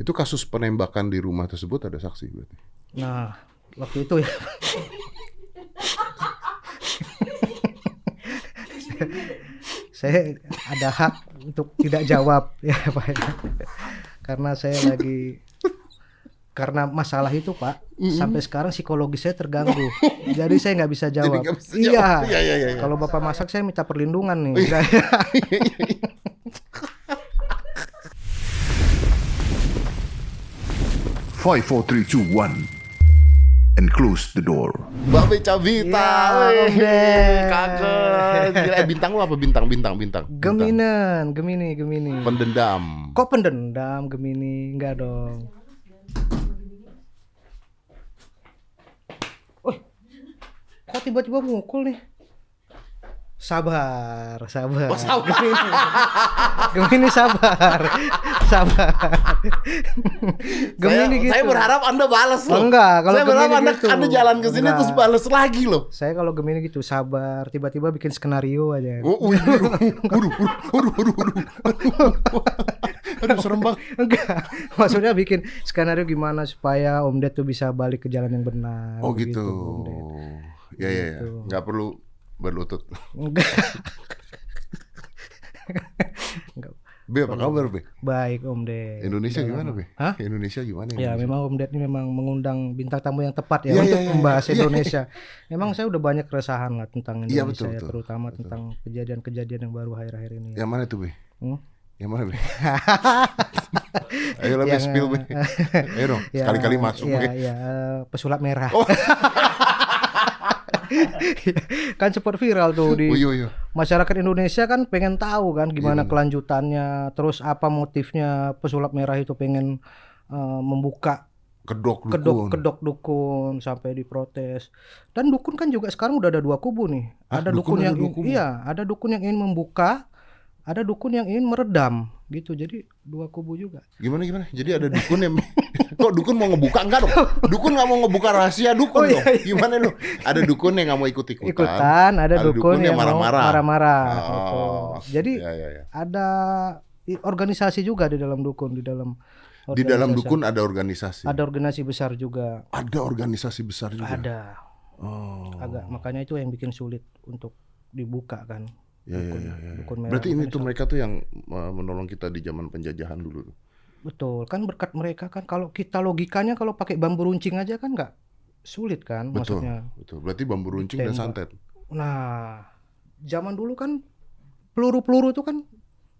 Itu kasus penembakan di rumah tersebut ada saksi berarti. Nah, waktu itu ya. saya ada hak untuk tidak jawab ya Pak. ya. Karena saya lagi karena masalah itu Pak, sampai sekarang psikologi saya terganggu. Jadi saya nggak bisa jawab. iya. jawab. Iya, iya, iya, iya. Kalau Bapak masak saya minta perlindungan nih. Five, four, three, two, one, and close the door. Babe Cabita, Ya. Om Ded. Kagak. Gila, eh, bintang lu apa bintang? Bintang, bintang. Geminan, Gemini, Gemini. Pendendam. Kok pendendam Gemini? Enggak dong. Wih, kok tiba-tiba mukul nih? Sabar, sabar. Oh, sabar. Gemini, Gemini sabar, sabar. Gemini saya, gitu. saya berharap Anda balas loh. Enggak, kalau saya berharap Gemini anda, gitu. anda jalan ke sini Enggak. terus balas lagi loh. Saya kalau Gemini gitu sabar, tiba-tiba bikin skenario aja. Oh, waduh, waduh, waduh, waduh, waduh, aduh, serem banget. Enggak, maksudnya bikin skenario gimana supaya Om Ded tuh bisa balik ke jalan yang benar. Oh gitu. Om Ded. Ya ya ya. Gitu. Nggak perlu berlutut. Enggak. Enggak. Be apa kabar Be? Baik Om Ded. Indonesia Udah gimana. Be? Hah? Indonesia gimana? Ya Indonesia? memang Om Ded ini memang mengundang bintang tamu yang tepat ya Iya, untuk iya, iya, membahas iya. Indonesia. Memang saya udah banyak keresahan lah tentang Iya, Indonesia betul, ya, betul. terutama tentang kejadian-kejadian yang baru akhir-akhir ini. Ya. Yang mana tuh Be? Hmm? Yang mana Be? Ayo Yang, spill Be. Ayo dong, Ya, sekali-kali masuk ya, ya, eh, pesulap merah. Oh. kan sempat viral tuh di iya iya. masyarakat Indonesia kan pengen tahu kan gimana Iya. kelanjutannya, terus apa motifnya pesulap merah itu pengen eh, membuka Kedok dukun. kedok kedok dukun sampai diprotes. Dan dukun kan juga sekarang udah ada dua kubu nih. Hah, ada dukun dukun, ada yang dua kubu? iya, ada dukun yang ingin membuka, ada dukun yang ingin meredam gitu. Jadi dua kubu juga. Gimana gimana? Jadi ada dukun yang kok dukun mau ngebuka enggak dong? Dukun nggak mau ngebuka rahasia dukun Oh, iya, dong. Gimana lu? Ada dukun yang nggak mau ikut ikutan. Ikutan, ada, ada dukun, dukun yang marah-marah. marah-marah. Oh, gitu. Jadi ya, ya, ya. ada organisasi juga di dalam dukun, di dalam Di dalam dukun ada organisasi. ada organisasi besar juga. Ada organisasi besar juga. Ada. Oh. Agak makanya itu yang bikin sulit untuk dibuka kan. Ya, ya, dukun- ya, ya. dukun merah, Berarti ini tuh mereka tuh yang menolong kita di zaman penjajahan dulu. tuh. Betul, kan berkat mereka kan kalau kita logikanya kalau pakai bambu runcing aja kan nggak sulit kan Betul. maksudnya. Betul. Berarti bambu runcing dan Ditembak. santet. Nah, zaman dulu kan peluru-peluru itu kan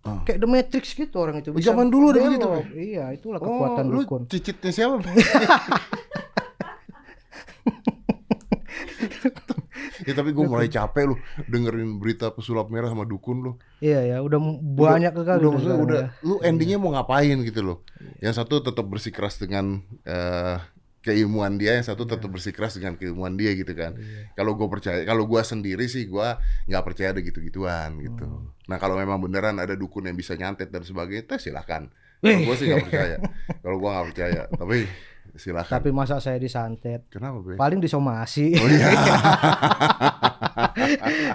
Ah. kayak The Matrix gitu orang itu. Oh, zaman dulu ada begitu, belok. Iya, itulah kekuatan oh, lu dukun. cicitnya siapa? ya tapi gue mulai capek lu dengerin berita pesulap merah sama dukun lu. Iya ya, udah banyak udah nih maksudnya sekarang udah ya. lu endingnya mau ngapain gitu loh. Yang satu tetap bersikeras dengan eh, keilmuan dia, yang satu tetap bersikeras dengan keilmuan dia gitu kan. Iya. Kalau gue percaya, kalau gua sendiri sih gua nggak percaya ada gitu-gituan gitu. Hmm. Nah kalau memang beneran ada dukun yang bisa nyantet dan sebagainya, teh silahkan. Kalau gue sih nggak percaya. Kalau gua nggak percaya, tapi silahkan. Tapi masa saya disantet? Kenapa be? Paling disomasi. Oh iya.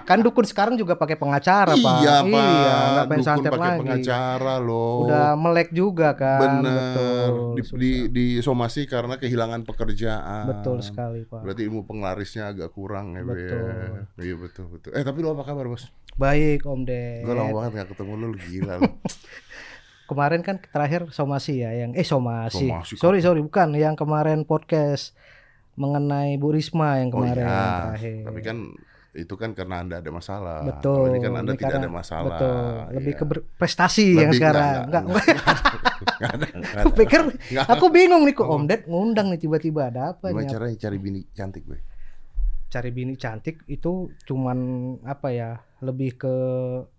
kan dukun sekarang juga pakai pengacara, Pak. iya pak. Iya, nggak pengen Dukun santet pakai lagi. pengacara loh. Udah melek juga kan. Bener. Betul. Di, susah. di, disomasi karena kehilangan pekerjaan. Betul sekali, Pak. Berarti ilmu penglarisnya agak kurang ya, Be. Betul. Iya betul betul. Eh tapi lu apa kabar bos? Baik, Om Ded. Gue lama banget gak ketemu lu, lu gila lu. Kemarin kan terakhir somasi ya, yang eh somasi. Somasi, sorry sorry bukan, yang kemarin podcast mengenai Bu Risma yang Oh kemarin iya. terakhir. Tapi kan itu kan karena anda ada masalah. betul. Kalau Ini kan anda Ini tidak karena- ada masalah. Betul. Lebih Iya. ke prestasi yang Lebih- sekarang. enggak, Enggak, enggak, Nggak ada, nggak Aku pikir Nggak. aku bingung nih kok Om Ded ngundang nih tiba-tiba ada apa Gimana caranya cari bini cantik gue? Cari bini cantik itu cuman apa ya? Lebih ke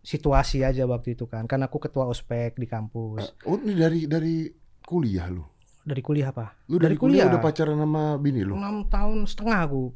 situasi aja waktu itu kan. Kan aku ketua ospek di kampus. Oh ini dari dari kuliah lu? Dari kuliah apa? Lu dari, kuliah, udah pacaran sama bini lu? enam tahun setengah aku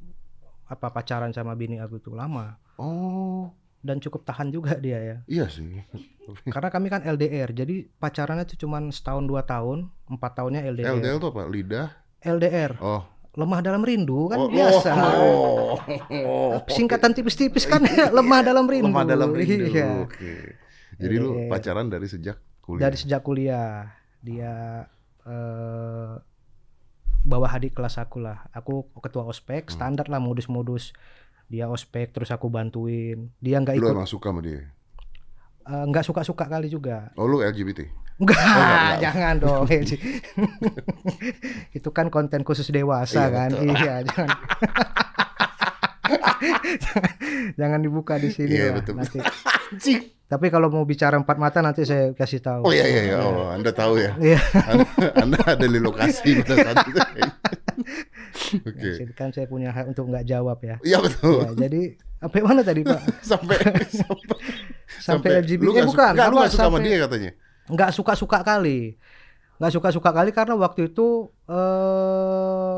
apa pacaran sama bini aku itu lama Oh dan cukup tahan juga dia ya iya sih. karena kami kan LDR jadi pacarannya itu cuma setahun dua tahun empat tahunnya LDR LDL tuh apa? Lidah? LDR Oh. Lemah dalam rindu kan oh, biasa Oh, oh. singkatan tipis-tipis kan lemah dalam rindu Lemah dalam rindu. Iya. Oke. Jadi lu LDR. pacaran dari sejak kuliah. dari sejak kuliah dia eh, bawah adik kelas aku lah. Aku ketua ospek, Hmm. standar lah modus-modus. Dia ospek terus aku bantuin. Dia nggak Lu ikut, emang suka sama dia? Eh, nggak suka-suka kali juga. Oh lu LGBT? Enggak, enggak, enggak. jangan dong. itu kan konten khusus dewasa Iya, kan. betul. Iya, jangan. jangan. dibuka di sini Iya, lah betul. nanti. Tapi kalau mau bicara empat mata nanti saya kasih tahu. Oh iya iya iya. Oh, anda tahu ya? Iya. Anda, anda ada di lokasi pada saat itu. Oke. Ya, kan saya punya hak untuk nggak jawab ya. Iya betul. Ya, jadi sampai mana tadi Pak? sampai sampai Sampai LGBT lu eh, suka, bukan. lu nggak suka sama sampai- dia katanya. nggak suka-suka kali. Nggak suka-suka kali karena waktu itu eh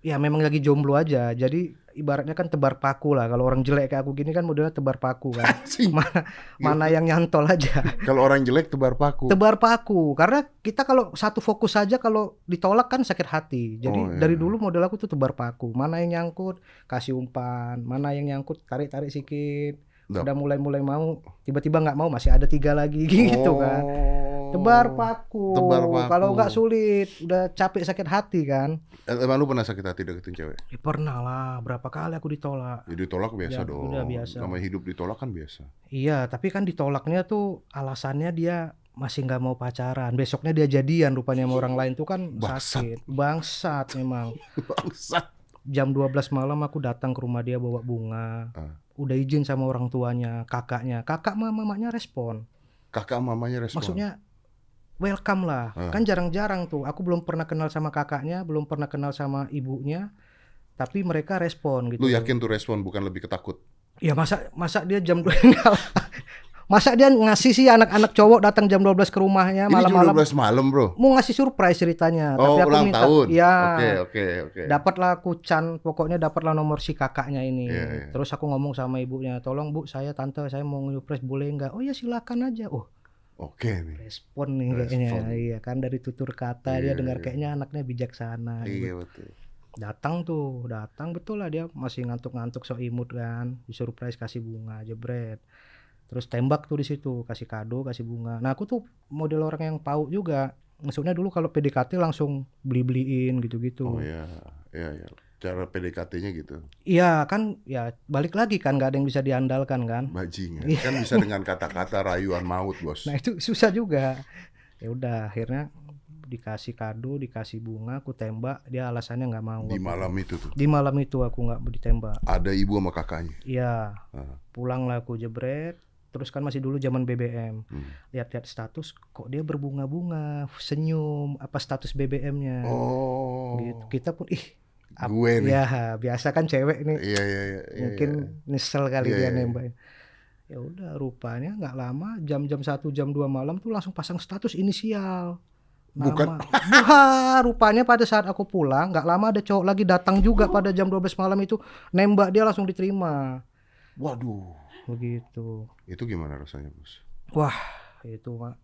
ya memang lagi jomblo aja. Jadi ibaratnya kan tebar paku lah. Kalau orang jelek kayak aku gini kan modelnya tebar paku kan. Mana mana yang nyantol aja. Kalau orang jelek tebar paku. tebar paku. Karena kita kalau satu fokus saja kalau ditolak kan sakit hati. Jadi Oh, iya. dari dulu model aku tuh tebar paku. Mana yang nyangkut kasih umpan. Mana yang nyangkut tarik tarik sikit Dap. udah mulai mulai mau tiba-tiba nggak mau masih ada tiga lagi gitu kan Oh. tebar paku. Tebar paku. Kalau nggak sulit, udah capek sakit hati kan. Eh, Emang lu pernah sakit hati deketin cewek? Ya, pernah lah, berapa kali aku ditolak. Ya ditolak biasa Ya, dong. udah biasa. Namanya hidup ditolak kan biasa. Iya, tapi kan ditolaknya tuh alasannya dia masih nggak mau pacaran. Besoknya dia jadian rupanya sama orang lain tuh kan Bangsat. sakit. Bangsat memang. Bangsat. Jam 12 malam aku datang ke rumah dia bawa bunga. Ah. Udah izin sama orang tuanya, kakaknya. Kakak sama mamanya respon. Kakak mamanya respon. Maksudnya welcome lah. Ah. Kan jarang-jarang tuh. Aku belum pernah kenal sama kakaknya, belum pernah kenal sama ibunya. Tapi mereka respon gitu. lu yakin tuh respon bukan lebih ketakut? Ya masa masa dia jam lah. Masa dia ngasih sih anak-anak cowok datang jam 12 ke rumahnya Ini jam malam-malam 12 malam, Bro. mau ngasih surprise ceritanya. Oh, tapi aku ulang minta tahun. ya Oke, oke, oke. dapatlah aku can pokoknya dapatlah nomor si kakaknya ini. Iya, iya. Terus aku ngomong sama ibunya, "Tolong Bu, saya tante saya mau surprise boleh nggak?" "Oh ya silakan aja." Oh, Oke nih. respon nih kayaknya iya kan dari tutur kata Iya, dia dengar iya. kayaknya anaknya bijaksana Iya betul. datang tuh datang betul lah dia masih ngantuk-ngantuk so imut kan disurprise kasih bunga jebret terus tembak tuh di situ kasih kado kasih bunga nah aku tuh model orang yang pau juga maksudnya dulu kalau PDKT langsung beli-beliin gitu-gitu Oh ya, ya ya. Cara PDKT-nya gitu. iya kan ya balik lagi kan nggak ada yang bisa diandalkan kan Bajingan. Kan bisa dengan kata-kata rayuan maut, Bos. Nah itu susah juga. Ya udah akhirnya dikasih kado, dikasih bunga, aku tembak, dia alasannya nggak mau. Di malam itu tuh. Di malam itu aku nggak ditembak. Ada ibu sama kakaknya. Iya. Ah. Pulanglah aku jebret. Terus kan masih dulu zaman BBM. Hmm. Lihat-lihat status, kok dia berbunga-bunga, senyum, apa status BBM-nya. Oh. Gitu. Kita pun ih. ap- Gue nih. Ya biasa kan cewek nih. Iya iya iya. iya, mungkin nyesel kali Iya, dia iya, iya. nembak ya udah rupanya nggak lama jam-jam satu jam 2 malam tuh langsung pasang status inisial nama Bukan. Wah, rupanya pada saat aku pulang nggak lama ada cowok lagi datang juga pada jam 12 malam itu nembak dia langsung diterima Waduh. Begitu Itu gimana rasanya, Bos? wah itu mak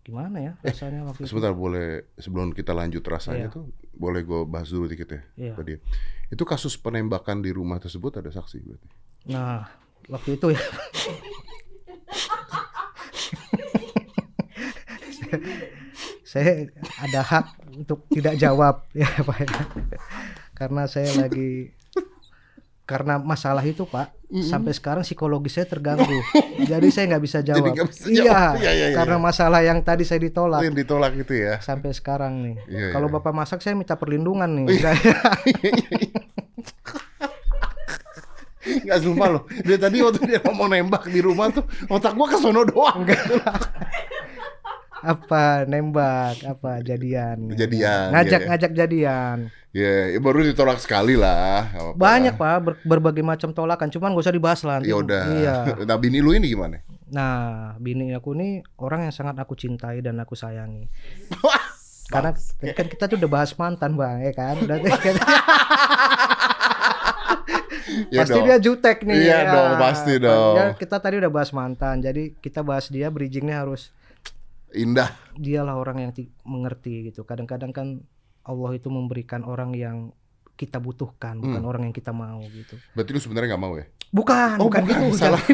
gimana ya rasanya waktu itu Sebentar boleh sebelum kita lanjut rasanya Iya. tuh boleh gue bahas dulu dikit ya Iya. tadi. Itu kasus penembakan di rumah tersebut ada saksi berarti. nah waktu itu ya saya ada hak untuk tidak jawab ya Pak ya. Karena saya lagi karena masalah itu Pak sampai sekarang psikologis saya terganggu. Jadi saya nggak bisa jawab. nggak bisa iya, jawab. Iya, iya, iya, karena iya. masalah yang tadi saya ditolak Yang ditolak itu ya. sampai sekarang nih. Iya, Kalau iya. Bapak masak saya minta perlindungan nih. Enggak sumpah loh. Dia tadi waktu dia ngomong nembak di rumah tuh otak gua ke sono doang. apa nembak, apa jadian. Jadian, Ngajak iya, iya. ngajak jadian. Ya, ya baru ditolak sekali lah. Banyak. Pak ber- berbagai macam tolakan, cuman gak usah dibahas lah. nanti. Ya udah. Iya. Nah, bini lu ini gimana? Nah, bini aku nih orang yang sangat aku cintai dan aku sayangi. Karena kan kita tuh udah bahas mantan bang, ya kan? Udah Ya pasti dong. dia jutek nih. Iya ya. dong, pasti dong. Ya, kita tadi udah bahas mantan, jadi kita bahas dia bridgingnya harus Indah. dialah orang yang ti- mengerti gitu. Kadang-kadang kan Allah itu memberikan orang yang kita butuhkan, bukan Hmm. orang yang kita mau gitu. Berarti lu sebenarnya nggak mau ya? Bukan, Oh, bukan, bukan, gitu. salah.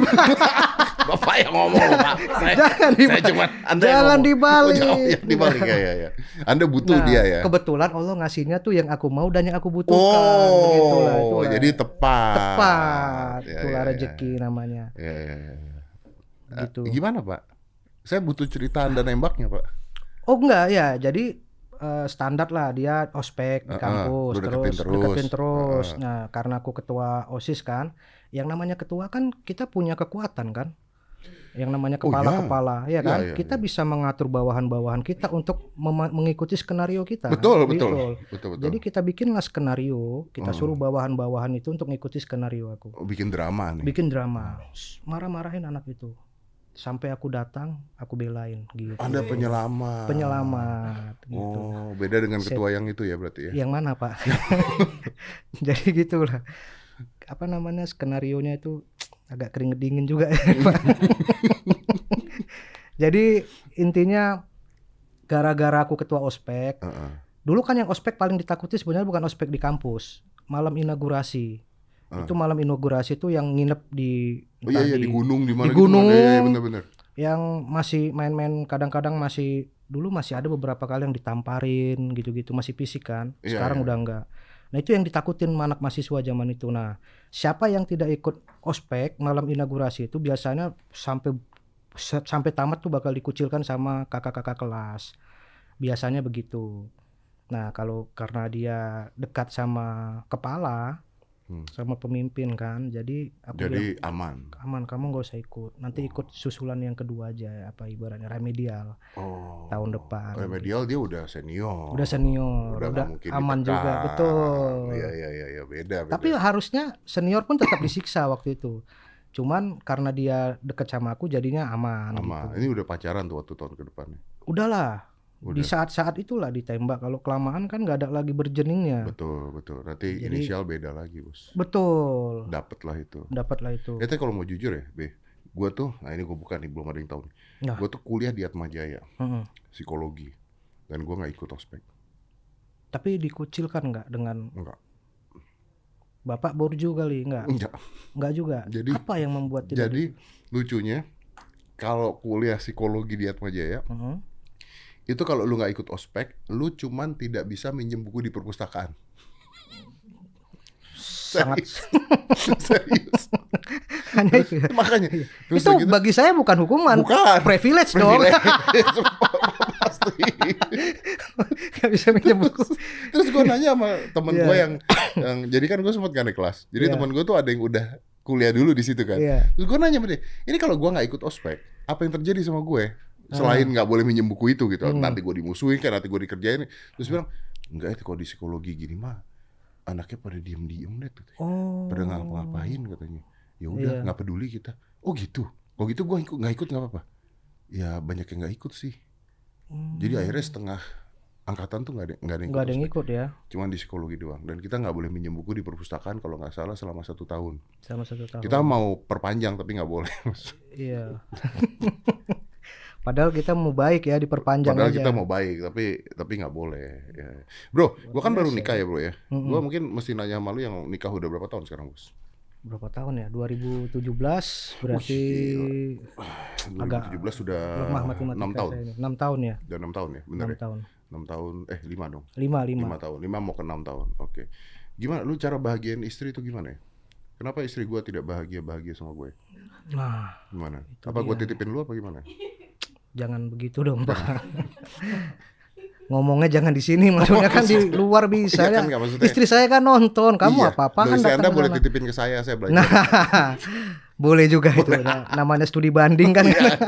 Bapak yang ngomong Pak. Saya, Jangan saya dibalik. cuma Anda Jangan dibalik. Oh, yang dibalik ya, ya, ya. Anda butuh Nah, dia ya. Kebetulan Allah ngasihnya tuh yang aku mau dan yang aku butuhkan. Oh, Begitulah, itulah. jadi tepat. tepat. Ya, itulah ya, ya. rezeki namanya. Ya, ya, ya. Eh, Gitu. Gimana, Pak? Saya butuh cerita Anda nembaknya, Pak. Oh enggak ya, jadi eh, standar lah dia ospek di kampus lu deketin terus terus. deketin terus. Ah. Nah karena aku ketua osis kan, yang namanya ketua kan kita punya kekuatan kan, yang namanya Oh, kepala ya. kepala ya kan, Ya, ya, kita ya. bisa mengatur bawahan-bawahan kita untuk mengikuti skenario kita. Betul, Gitu. betul. Betul, betul. Jadi kita bikinlah skenario, kita Hmm. suruh bawahan-bawahan itu untuk ngikuti skenario aku. Oh, bikin drama nih. Bikin drama, marah-marahin anak itu. Sampai aku datang, aku belain gitu. Anda penyelamat. penyelamat gitu. Oh, beda dengan Saya- ketua yang itu ya berarti ya. Yang mana Pak? Jadi gitulah. Apa namanya skenario nya itu agak keringet dingin juga ya, Pak. Jadi intinya gara-gara aku ketua ospek. Heeh. Dulu kan yang ospek paling ditakuti sebenarnya bukan ospek di kampus, malam inaugurasi. Ah. Itu malam inaugurasi itu yang nginep di Oh iya iya di gunung di mana di gitu. gunung. Iya, iya benar-benar. yang masih main-main kadang-kadang masih dulu masih ada beberapa kali yang ditamparin gitu-gitu masih fisik kan Iya, sekarang iya. udah enggak nah itu yang ditakutin anak mahasiswa zaman itu nah siapa yang tidak ikut ospek malam inaugurasi itu biasanya sampai sampai tamat tuh bakal dikucilkan sama kakak-kakak kelas biasanya begitu nah kalau karena dia dekat sama kepala Hmm. sama pemimpin kan jadi aku bilang, Jadi aman. aman kamu nggak usah ikut nanti ikut susulan yang kedua aja apa ibaratnya remedial Oh. tahun depan. Remedial dia udah senior. udah senior Udah udah, aman ditekan. juga betul Iya iya iya iya beda beda. tapi harusnya senior pun tetap disiksa waktu itu cuman karena dia deket sama aku jadinya aman, aman. gitu. Ini udah pacaran tuh waktu tahun ke depannya. udahlah di Udah. saat-saat itulah ditembak kalau kelamaan kan nggak ada lagi berjeningnya Betul betul. Nanti Jadi- inisial beda lagi bos. betul Dapet lah itu. dapatlah itu Ya kalau mau jujur ya, B, gue tuh, nah ini gue bukan nih, belum ada yang tahu nih. Nah. Gue tuh kuliah di Atma Jaya, Heeh. psikologi, dan gue nggak ikut ospek, tapi dikucilkan nggak dengan enggak, bapak borju kali nggak enggak. nggak juga Jadi- apa yang membuat tidak Jadi lucunya, kalau kuliah psikologi di Atma Jaya, Heeh. Itu kalau lu nggak ikut ospek, lu cuman tidak bisa minjem buku di perpustakaan. sangat Serius. hanya itu ya. Makanya. Terus itu gitu, bagi saya bukan hukuman Bukan. privilege dong privilege. Pasti. nggak bisa minjem buku Terus gue nanya sama temen Iya. gue yang, yang, jadi kan gue sempat gak naik kelas. Jadi Iya. temen gue tuh ada yang udah kuliah dulu di situ kan. Iya. Terus gue nanya sama dia, ini kalau gue nggak ikut ospek, apa yang terjadi sama gue? Selain nggak boleh minjem buku itu gitu, Ah. Hmm. nanti gue dimusuhin kan, nanti gue dikerjain. Terus bilang, enggak itu kalau di psikologi gini mah, anaknya pada diem-diem deh, tuh. oh pada nggak ngapa-ngapain katanya. Ya udah, Iya. nggak peduli kita. Oh gitu. Kalau gitu gue ikut nggak ikut nggak apa-apa. Ya banyak yang nggak ikut sih. Hmm. Jadi akhirnya setengah angkatan tuh nggak ada nggak ada yang ikut ada yang ikut ya Cuman di psikologi doang. Dan kita nggak boleh minjem buku di perpustakaan kalau nggak salah selama satu tahun. sama satu tahun Kita mau perpanjang tapi nggak boleh. iya padahal kita mau baik ya diperpanjang Padahal aja kita mau baik tapi tapi nggak boleh. Ya. Bro, gua kan baru nikah ya bro ya. Mm-mm. Gua mungkin mesti nanya sama lu yang nikah udah berapa tahun sekarang bos? berapa tahun ya 2017 berarti Agak 2017 sudah lemah matematika 6 tahun. ini. 6 tahun ya Udah 6 tahun ya, bener 6 ya? tahun 6 tahun, eh 5 dong. 5 5 5 tahun, 5 mau ke 6 tahun. Oke. Gimana lu cara bahagiain istri itu gimana ya? Kenapa istri gua tidak bahagia-bahagia sama gue? nah Gimana? Apa gua dia. titipin lu apa gimana? Jangan begitu dong pak ngomongnya jangan di sini maksudnya kan di luar bisa Iya ya kan, nggak maksudnya. istri saya kan nonton kamu Iya. apa apa kan Anda boleh sana. titipin ke saya, saya belajar. Nah, boleh juga itu. Nah, namanya studi banding kan. Iya.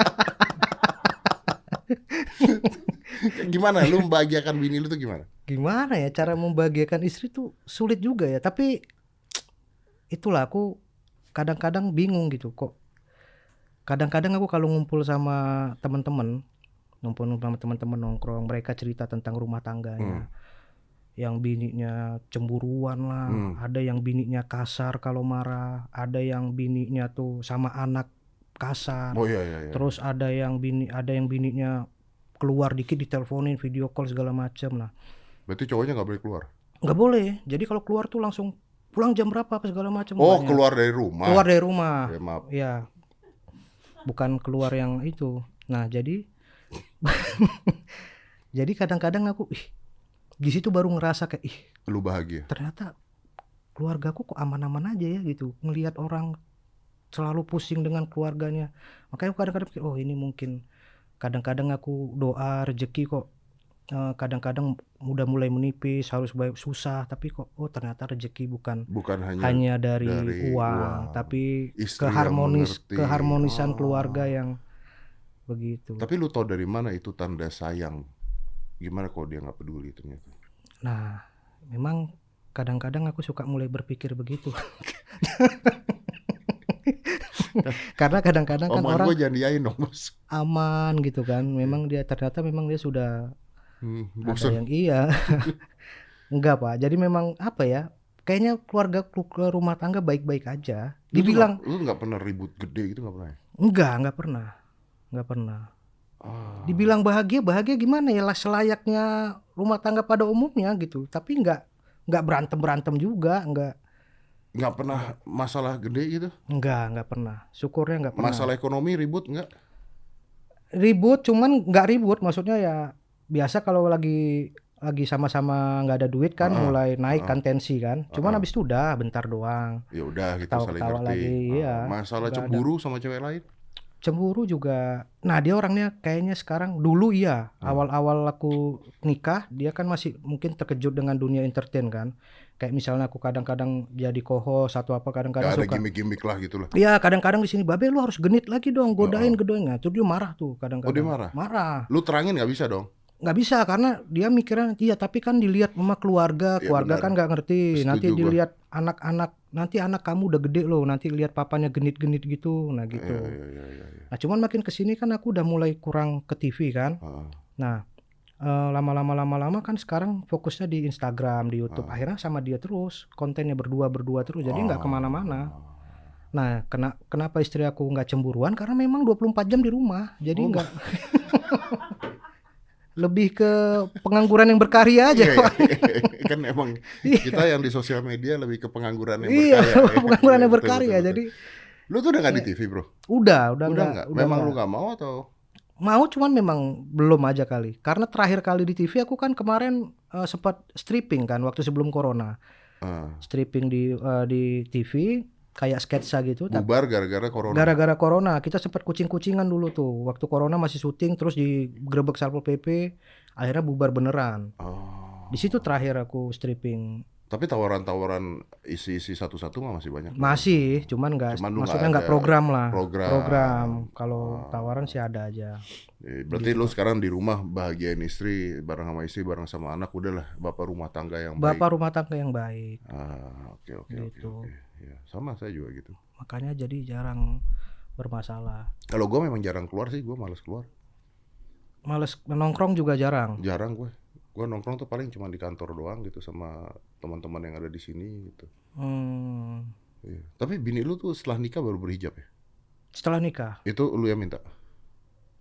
gimana? Lu membahagiakan bini lu tuh gimana? Gimana ya cara membahagiakan istri tuh sulit juga ya. Tapi itulah aku kadang-kadang bingung gitu kok. Kadang-kadang aku kalau ngumpul sama teman-teman, ngumpul sama teman-teman nongkrong, mereka cerita tentang rumah tangganya. Yang bininya cemburuan lah, Hmm. ada yang bininya kasar kalau marah, ada yang bininya tuh sama anak kasar. Oh iya iya iya. Terus ada yang bini ada yang bininya keluar dikit diteleponin video call segala macam lah. Berarti cowoknya nggak boleh keluar. nggak boleh. Jadi kalau keluar tuh langsung pulang jam berapa apa segala macam. Oh, banyak. keluar dari rumah. Keluar dari rumah. Ya, maaf. Ya. Bukan keluar yang itu. Nah, jadi jadi kadang-kadang aku ih di situ baru ngerasa kayak ih Lu bahagia. ternyata keluargaku kok aman-aman aja ya gitu ngelihat orang selalu pusing dengan keluarganya makanya aku kadang-kadang pikir oh ini mungkin kadang-kadang aku doa rezeki kok eh, kadang-kadang udah mulai menipis harus baik susah tapi kok oh ternyata rezeki bukan Bukan hanya, hanya dari, dari uang, uang. tapi keharmonis keharmonisan Oh. keluarga yang begitu. Tapi lu tahu dari mana itu tanda sayang? Gimana kalau dia nggak peduli ternyata? Nah, memang kadang-kadang aku suka mulai berpikir begitu. Karena kadang-kadang kan orang gue jangan diain dong bos. aman gitu kan. Memang dia ternyata memang dia sudah Hmm, ada yang iya. Enggak, Pak. Jadi memang apa ya? Kayaknya keluarga keluarga rumah tangga baik-baik aja. Dibilang nggak- lu nggak pernah ribut gede gitu nggak pernah? ya? enggak, enggak pernah. Enggak pernah. Ah. Dibilang bahagia, bahagia gimana ya? Lah selayaknya rumah tangga pada umumnya gitu. Tapi enggak enggak berantem-berantem juga, enggak nggak pernah masalah gede gitu? enggak, enggak pernah. Syukurnya enggak pernah. Masalah ekonomi ribut nggak? ribut cuman nggak ribut maksudnya ya biasa kalau lagi lagi sama-sama nggak ada duit kan Ah, mulai naik ah. kan tensi kan cuman Ah. habis itu udah bentar doang Ya udah gitu saling ngerti. lagi, Ah, iya. Masalah Nggak ada. cemburu sama cewek lain? cemburu juga nah dia orangnya kayaknya sekarang dulu iya Hmm. awal-awal aku nikah dia kan masih mungkin terkejut dengan dunia entertain kan kayak misalnya aku kadang-kadang jadi kohos atau apa kadang-kadang ada suka gimmick-gimmick lah gitu lah. Iya kadang-kadang di sini babe lu harus genit lagi dong godain Oh. godain nah itu dia marah tuh kadang-kadang Oh, dia marah? marah Lu terangin nggak bisa dong? Nggak bisa karena dia mikirnya iya tapi kan dilihat sama keluarga Iya, keluarga benar. kan nggak ngerti. Setuju nanti dilihat anak-anak nanti anak kamu udah gede loh nanti lihat papanya genit-genit gitu. Nah gitu. Iya, iya, iya, iya, iya. nah cuman makin ke sini kan aku udah mulai kurang ke TV kan. Ah, nah eh, lama-lama lama-lama kan sekarang fokusnya di Instagram di YouTube. Ah. akhirnya sama dia terus kontennya berdua berdua terus. Jadi nggak ah. ke mana-mana. Nah kena, kenapa istri aku nggak cemburuan? Karena memang 24 jam di rumah. Jadi Oh, nggak lebih ke pengangguran yang berkarya aja Iya, iya. kan emang Iya. kita yang di sosial media lebih ke pengangguran yang iya berkarya. pengangguran yang Betul, berkarya betul, betul. jadi lu tuh udah nggak di TV bro? udah udah Udah nggak nggak? Memang lu nggak. nggak mau atau? mau cuman memang belum aja kali karena terakhir kali di TV aku kan kemarin eh, sempat stripping kan waktu sebelum corona Ah, stripping di eh, di TV kayak sketsa gitu bubar gara-gara corona. gara-gara corona kita sempat kucing-kucingan dulu tuh waktu corona masih syuting terus digerebek satpol pp akhirnya bubar beneran Oh. di situ terakhir aku stripping Tapi tawaran-tawaran isi-isi satu-satu mah masih banyak. masih cuman nggak Cuman maksudnya nggak nggak ada program lah program. kalau Ah. tawaran sih ada aja Eh, Berarti lu sekarang di rumah bahagiain istri, bareng sama istri, bareng sama anak, udahlah bapak rumah tangga yang baik. bapak rumah tangga yang baik Ah, oke oke Gitu. oke. Ya, sama saya juga gitu. makanya jadi jarang bermasalah Kalau gue memang jarang keluar sih, gue males keluar. males nongkrong juga jarang Jarang gue. Gue nongkrong tuh paling cuma di kantor doang gitu sama teman-teman yang ada di sini gitu. hmm, Iya. Tapi bini lu tuh setelah nikah baru berhijab ya? setelah nikah Itu lu yang minta?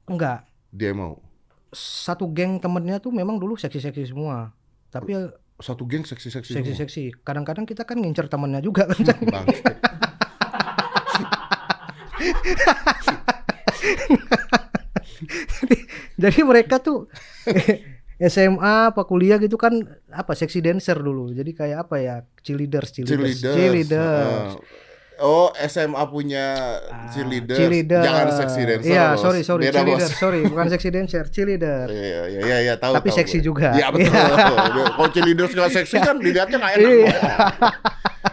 enggak Dia mau? satu geng temennya tuh memang dulu seksi-seksi semua tapi ya Satu geng seksi-seksi seksi-seksi kadang-kadang kita kan ngincer temennya juga kan Bangke. jadi mereka tuh SMA apa kuliah gitu kan apa seksi dancer dulu jadi kayak apa ya cheerleaders cheerleaders, Cheerleaders. cheerleaders. Ah. Oh, SMA punya Ah, cheerleaders. cheerleader. Jangan seksi dancer. Iya, bos. sorry sorry Beda, cheerleader, bos. sorry bukan seksi dancer, cheerleader. Iya, iya, iya, iya, tahu. Tapi tahu seksi gue. juga. Iya, betul. Iya. Kalau cheerleaders nggak seksi kan dilihatnya nggak enak. Iya.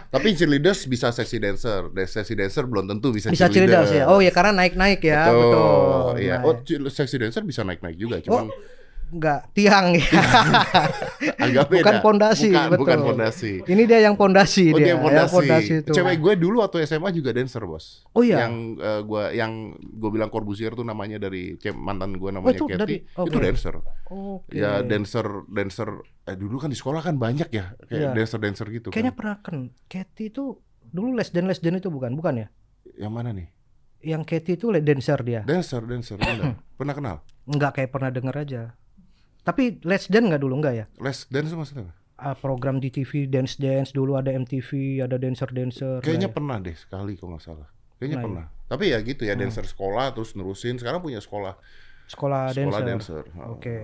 Tapi cheerleaders bisa seksi dancer. Dan seksi dancer belum tentu bisa, Bisa cheerleaders ya. Oh ya karena naik-naik ya, betul. Betul. Iya. Oh, cheer- seksi dancer bisa naik-naik juga, cuman enggak tiang ya. agak beda. bukan pondasi, Bukan, betul. bukan pondasi. Ini dia yang pondasi Oh, dia, dia yang pondasi. Cewek gue dulu waktu SMA juga dancer, Bos. Oh iya. Yang eh, gua yang gue bilang Corbusier tuh namanya dari mantan gue Oh, namanya itu Kathy. dari- oke. Itu dancer. Oke. Ya dancer dancer eh, dulu kan di sekolah kan banyak ya kayak Iya. dancer-dancer gitu Kayaknya kan. pernah kan Katy itu dulu les dan les dan itu bukan, bukan ya? Yang mana nih? Yang Katy itu dancer dia. Dancer, dancer. benar. Pernah kenal? Enggak kayak pernah denger aja. Tapi les dan enggak dulu enggak ya? Les dance maksudnya? apa? Ah, program di TV dance dance dulu ada MTV, ada dancer dancer. Kayaknya pernah deh sekali kalau nggak salah. Kayaknya Nah, pernah. Tapi ya gitu ya Hmm. dancer sekolah terus nerusin sekarang punya sekolah sekolah, sekolah dancer. dancer. Oke.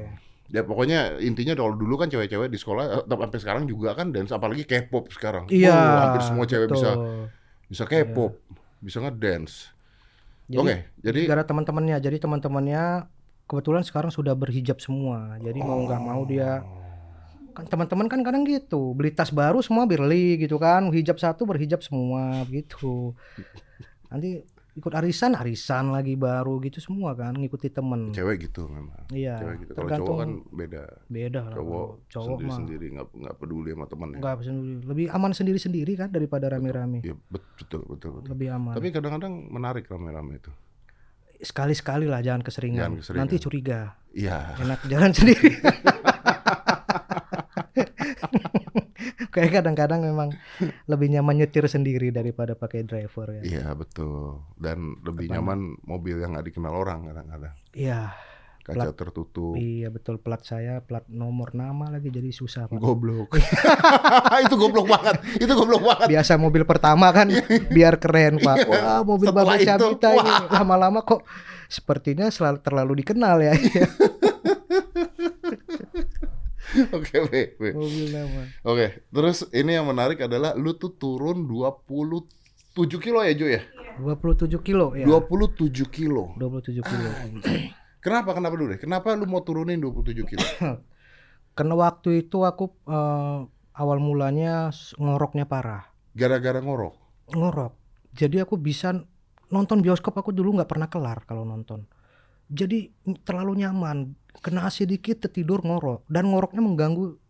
Ya pokoknya intinya kalau dulu kan cewek-cewek di sekolah eh, tapi sampai sekarang juga kan dance apalagi K-pop sekarang. Iya. Oh, hampir semua cewek bisa betul. Iya. bisa K-pop, bisa ngedance. Oke, jadi gara teman-temannya, jadi teman-temannya kebetulan sekarang sudah berhijab semua. Jadi mau nggak mau dia kan teman-teman kan kadang gitu beli tas baru semua beli gitu kan hijab satu berhijab semua gitu nanti ikut arisan arisan lagi baru gitu semua kan ngikuti temen cewek gitu memang. iya Cewek gitu. Kalau cowok kan beda. beda lah Cowok, cowok mah sendiri-sendiri nggak nggak peduli sama temannya. nggak sendiri lebih aman sendiri-sendiri kan daripada rame-rame Iya, bet- betul betul betul. lebih aman Tapi kadang-kadang menarik rame-rame itu. Sekali-sekali lah jangan keseringan. Jangan keseringan. nanti curiga Iya. enak jalan sendiri kayak kadang-kadang memang lebih nyaman nyetir sendiri daripada pakai driver ya Iya betul. Dan lebih Apa? nyaman mobil yang nggak dikenal orang kadang-kadang. iya Kaca tertutup. iya betul plat saya plat nomor nama lagi jadi susah pak Goblok. itu goblok banget. Itu goblok banget. biasa mobil pertama kan biar keren pak wah mobil Setelah bagus Cabita ini lama-lama kok sepertinya selalu terlalu dikenal ya Oke, mobil nama Oke, terus ini yang menarik adalah lu tuh turun 27 kilo ya, Jo ya? 27 kilo ya 27 kilo. 27 kilo Kenapa? Kenapa dulu deh? Kenapa lu mau turunin 27 kilo? Karena waktu itu aku eh, awal mulanya ngoroknya parah, Gara-gara ngorok. ngorok. Jadi aku bisa nonton bioskop aku dulu nggak pernah kelar kalau nonton. Jadi terlalu nyaman, kena AC dikit tidur ngorok dan ngoroknya mengganggu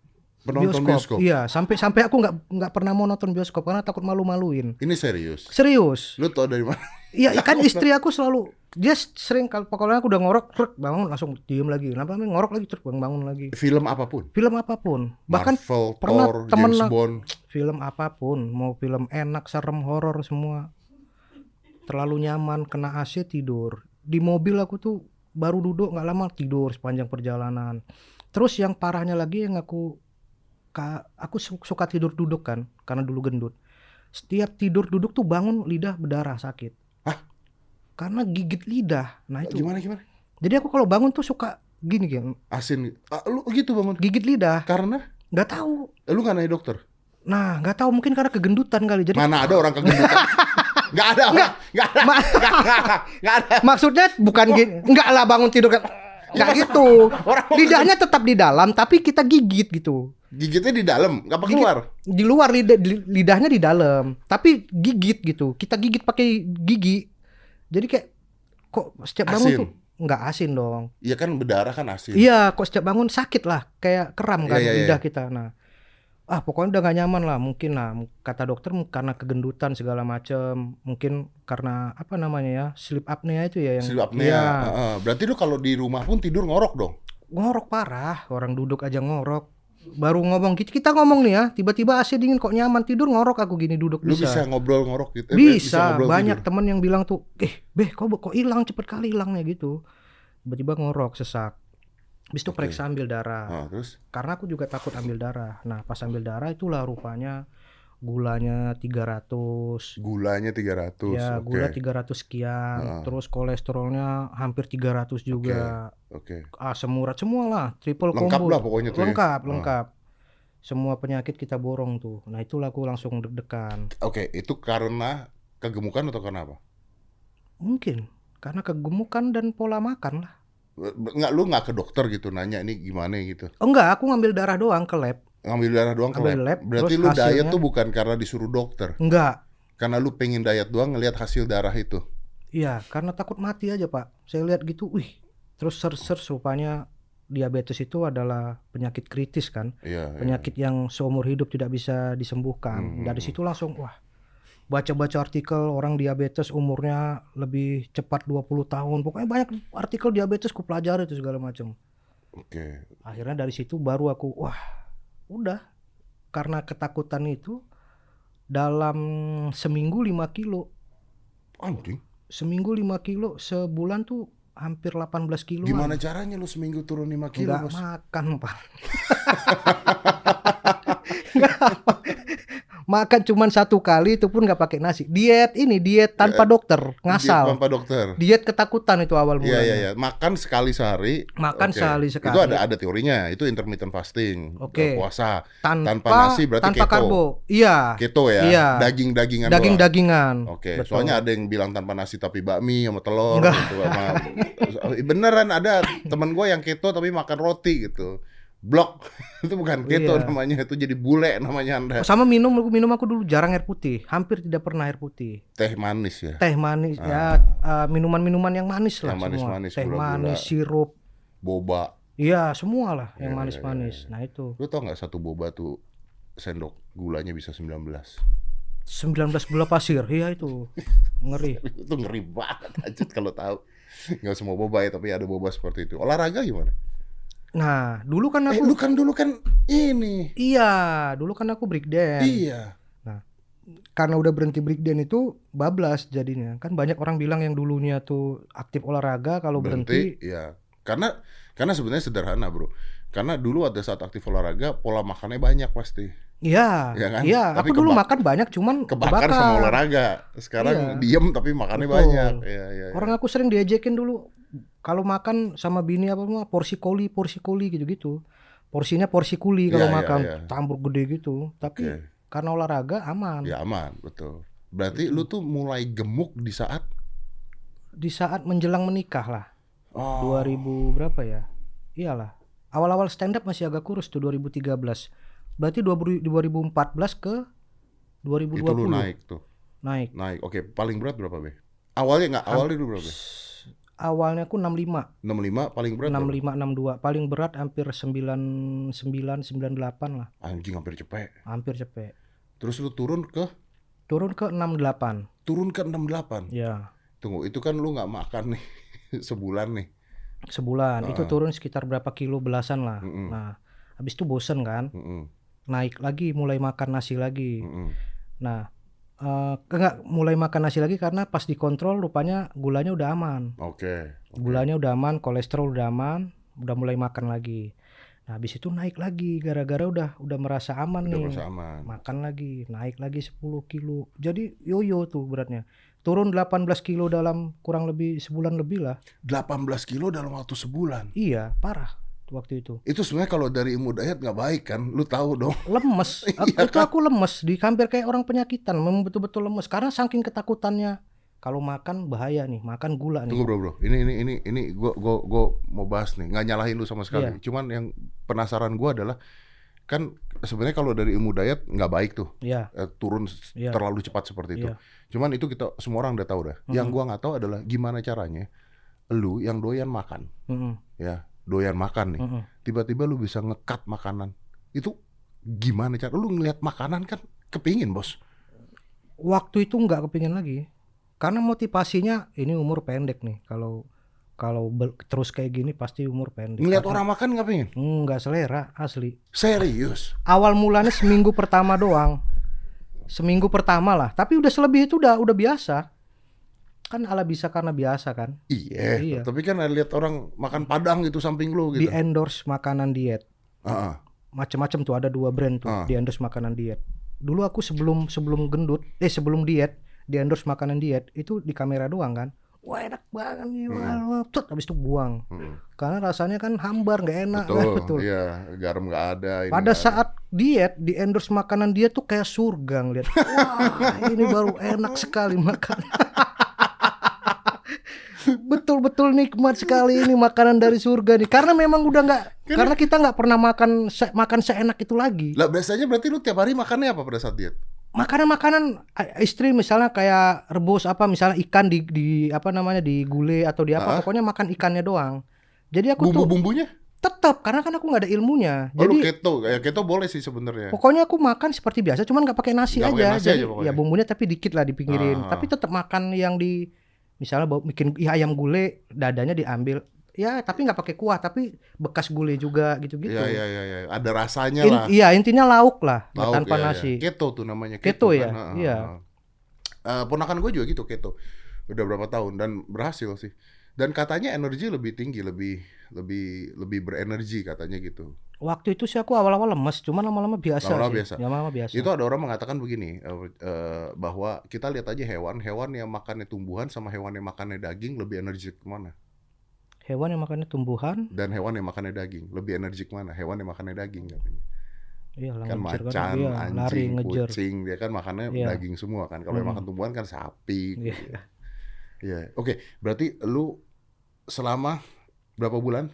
Penonton bioskop. Iya, sampai sampai aku nggak nggak pernah mau nonton bioskop karena takut malu-maluin. Ini serius. Serius. Lu tau dari mana? Iya, kan istri aku selalu dia sering kalau pokoknya aku udah ngorok, truk bangun langsung diem lagi. Kenapa ngorok lagi terus bangun, bangun lagi. Film apa pun. Film apa pun, bahkan Marvel, pernah Thor, temen James Bond. film apa pun, mau film enak, serem, horor semua. Terlalu nyaman, kena AC tidur. Di mobil aku tuh baru duduk nggak lama tidur sepanjang perjalanan. Terus yang parahnya lagi yang aku aku su- suka tidur duduk kan, karena dulu gendut. Setiap tidur duduk tuh bangun lidah berdarah sakit. Hah? Karena gigit lidah. Nah itu. Gimana gimana? Jadi aku kalau bangun tuh suka gini kan, Asin. Ah, lu gitu bangun. gigit lidah. Karena Nggak tahu. Eh, lu nggak nanya dokter. Nah, nggak tahu mungkin karena kegendutan kali. Jadi Mana ada orang kegendutan? Nggak ada orang. Nggak ada. Ma- Nggak ada. Nggak ada. Maksudnya bukan gini, enggak lah bangun tidur kan. Enggak gitu. Lidahnya tetap di dalam tapi kita gigit gitu. Gigitnya di dalam, nggak apa Gigit. keluar. Di luar lidah li- lidahnya di dalam, tapi gigit gitu. Kita gigit pakai gigi. Jadi kayak kok setiap bangun Asin. tuh enggak asin dong. Iya kan berdarah kan asin. Iya, kok setiap bangun sakit lah, kayak keram kan Iya, iya, lidah iya. kita. Nah, ah pokoknya udah gak nyaman lah, mungkin lah kata dokter karena kegendutan segala macem, mungkin karena apa namanya ya sleep apnea itu ya yang Sleep apnea. Iya. Heeh. Berarti lu kalau di rumah pun tidur ngorok dong. ngorok parah orang duduk aja ngorok baru ngomong kita, kita ngomong nih ya. Tiba-tiba AC dingin kok nyaman. Tidur ngorok aku gini duduk. Lu bisa, bisa ngobrol ngorok gitu. Eh, bisa, ngobrol banyak tidur. temen yang bilang tuh eh beh kok kok hilang? Cepet kali hilangnya gitu. Tiba-tiba ngorok sesak. Habis itu Oke. periksa ambil darah. Ah, terus? Karena aku juga takut ambil darah. Nah pas ambil darah itulah rupanya gulanya 300 gulanya 300. ya Oke. gula 300 sekian Heeh. terus kolesterolnya hampir 300 juga Oke. asam urat semua lah triple Lengkap combo lah pokoknya tuh. ya. lengkap Ah. lengkap semua penyakit kita borong tuh nah itulah aku langsung deg-degan Oke, itu karena kegemukan atau karena apa? mungkin karena kegemukan dan pola makan lah Enggak lu nggak ke dokter gitu nanya ini gimana gitu. oh, enggak aku ngambil darah doang ke lab Ngambil darah doang ke lab. lab, Berarti lu diet hasilnya- tuh bukan karena disuruh dokter. enggak Karena lu pengen diet doang ngelihat hasil darah itu. iya karena takut mati aja pak saya lihat gitu wih terus search search rupanya diabetes itu adalah penyakit kritis kan Iya. iya. penyakit yang seumur hidup tidak bisa disembuhkan. Hmm. Dari situ langsung wah baca-baca artikel orang diabetes umurnya lebih cepat 20 tahun. Pokoknya banyak artikel diabetes ku pelajari itu segala macam. Oke. Akhirnya dari situ baru aku wah udah karena ketakutan itu dalam seminggu 5 kilo. Anjing. Seminggu 5 kilo, sebulan tuh hampir 18 kilo. Gimana caranya lu seminggu turun 5 kilo, Nggak Bos? makan, Pak. Makan cuman satu kali itu pun nggak pakai nasi. Diet ini diet tanpa dokter, Diet ngasal. tanpa dokter. Diet ketakutan itu awal Iya mulanya. iya iya, makan sekali sehari. Makan Oke. sekali sekali. Itu ada ada teorinya, itu intermittent fasting. Oke. Puasa. tanpa, tanpa nasi berarti tanpa keto. karbo. Iya. Keto ya, Iya. daging-dagingan. Daging-dagingan. Oke, Betul. soalnya ada yang bilang tanpa nasi tapi bakmi sama telur Enggak. gitu sama beneran ada teman gue yang keto tapi makan roti gitu. Blok. itu bukan keto Iya. namanya, itu jadi bule namanya Anda. Sama minum minum aku dulu jarang air putih, hampir tidak pernah air putih. Teh manis ya. Teh manis Ah. ya eh, minuman-minuman yang manis lah Yang manis-manis, semua. Teh gula-gula. manis, sirup. Boba. Iya, semua lah yang Iya, iya, manis-manis. iya, iya. Nah, itu Lu tau nggak satu boba tuh sendok gulanya bisa 19. 19 gula pasir. Iya itu. Ngeri. itu ngeri banget aja kalau tahu. Nggak semua boba ya, tapi ada boba seperti itu. Olahraga gimana? Nah, dulu kan Eh, aku lu kan dulu kan ini. Iya, dulu kan aku break dance. Iya. Karena udah berhenti break dance itu bablas jadinya. Kan banyak orang bilang yang dulunya tuh aktif olahraga kalau berhenti, berhenti, ya. Karena karena sebenarnya sederhana, Bro. Karena dulu ada saat aktif olahraga, pola makannya banyak pasti. iya. Iya kan? Iya, Tapi aku dulu makan banyak cuman Kebakar sama olahraga. Sekarang Iya. diem tapi makannya Betul. banyak. Iya, iya. iya. Orang aku sering diajakin dulu kalau makan sama bini apa mah porsi koli, porsi koli gitu-gitu. Porsinya porsi kuli kalau Iya, iya, makan, iya. campur gede gitu. Tapi Oke. karena olahraga aman. Ya aman, betul. Berarti lu tuh mulai gemuk di saat Di saat menjelang menikah lah. oh, 2000 berapa ya? Iyalah. Awal-awal stand up masih agak kurus tuh 2013. Berarti 2000 2014 ke 2020 itu lu naik tuh. Naik. Naik. Oke, paling berat berapa, Be? Awalnya nggak, awalnya dulu berapa? Awalnya aku 65, 65 paling berat berapa? 65 62. Paling berat hampir 99 98 lah. Anjing hampir cepet. Hampir cepet. Terus lu turun ke Turun ke 68. turun ke 68. Ya, Tunggu, itu kan lu nggak makan nih sebulan nih. sebulan. Itu Ah. turun sekitar berapa kilo belasan lah. Mm-mm. Nah, habis itu bosen kan? Mm-mm, Naik lagi mulai makan nasi lagi. mm-mm. Nah, eh enggak mulai makan nasi lagi karena pas dikontrol rupanya gulanya udah aman. Oke. oke. Gulanya udah aman, kolesterol udah aman, udah mulai makan lagi. Nah, habis itu naik lagi gara-gara udah udah merasa aman Udah nih. merasa aman. Makan lagi, naik lagi 10 kilo. Jadi yoyo tuh beratnya. Turun 18 kilo dalam kurang lebih sebulan lebih lah. 18 kilo dalam waktu sebulan. Iya, parah waktu itu. Itu sebenarnya kalau dari ilmu diet nggak baik kan? Lu tahu dong. Lemes. Aku- Iya itu aku lemes, di hampir kayak orang penyakitan, memang betul-betul lemes karena saking ketakutannya kalau makan bahaya nih, makan gula nih. Tunggu bro bro. Ini ini ini ini gua gua gua mau bahas nih. Nggak nyalahin lu sama sekali. Iya. Cuman yang penasaran gua adalah kan sebenarnya kalau dari ilmu diet nggak baik tuh Iya, eh, turun Iya. terlalu cepat seperti itu. Iya. Cuman itu kita semua orang udah tahu dah. Yang Mhm. gua nggak tahu adalah gimana caranya lu yang doyan makan Mm-mm, ya doyan makan nih. Tiba-tiba lu bisa ngekat makanan. Itu gimana cara lu ngelihat makanan kan kepingin bos? Waktu itu nggak kepingin lagi. Karena motivasinya ini umur pendek nih. Kalau kalau terus kayak gini pasti umur pendek. Ngelihat Karena- orang makan nggak pengen nggak selera asli. Serius? Awal mulanya seminggu pertama doang. Seminggu pertama lah. Tapi udah selebih itu udah udah biasa kan ala bisa karena biasa kan iya Iya. tapi kan ada lihat orang makan padang gitu samping lu di gitu endorse makanan diet ah. macam-macam tuh ada dua brand tuh Ah. di endorse makanan diet dulu aku sebelum sebelum gendut eh sebelum diet di endorse makanan diet itu di kamera doang kan wah enak banget nih Hmm. tut, habis itu buang Hmm. karena rasanya kan hambar nggak enak betul, kan, betul iya garam nggak ada ini pada ada. saat diet di endorse makanan diet tuh kayak surga ngeliat wah ini baru enak sekali makan betul-betul nikmat sekali ini makanan dari surga nih. Karena memang udah nggak karena kita nggak pernah makan se- makan seenak itu lagi. Lah biasanya berarti lu tiap hari makannya apa pada saat diet? Makanan-makanan istri misalnya kayak rebus apa misalnya ikan di di apa namanya di gulai atau di apa Ah. pokoknya makan ikannya doang. Jadi aku tuh bumbu-bumbunya? tetap karena kan aku nggak ada ilmunya. Oh, lu jadi keto. Ya keto boleh sih sebenarnya. pokoknya aku makan seperti biasa cuman nggak pakai nasi Nggak aja. pakai nasi jadi aja pokoknya. ya bumbunya tapi dikit lah dipinggirin. Ah. tapi tetap makan yang di misalnya bau bikin ya, ayam gulai dadanya diambil ya tapi nggak pakai kuah tapi bekas gulai juga gitu-gitu Iya iya iya iya. ada rasanya In- lah iya intinya lauk lah Lauk, tanpa ya, ya. nasi Keto tuh namanya Keto kan. ya? Heeh, Iya. Eh, ponakan gue juga gitu keto. Udah berapa tahun dan berhasil sih. Dan katanya energi lebih tinggi, lebih lebih lebih berenergi katanya gitu. Waktu itu sih aku awal-awal lemes, cuman lama-lama biasa Lama-lama sih. biasa. Lama-lama biasa. Itu ada orang mengatakan begini, eh, eh, bahwa kita lihat aja hewan, hewan yang makannya tumbuhan sama hewan yang makannya daging lebih energik ke mana? Hewan yang makannya tumbuhan, Dan hewan yang makannya daging lebih energik mana? Hewan yang makannya daging katanya. iya Kan ngejar macan, iya, lari anjing, ngejar. kucing, dia kan makannya Iya. daging semua kan. Kalau yang Hmm. makan tumbuhan kan sapi. Iya. gitu. Iya. Oke, berarti lu selama berapa bulan?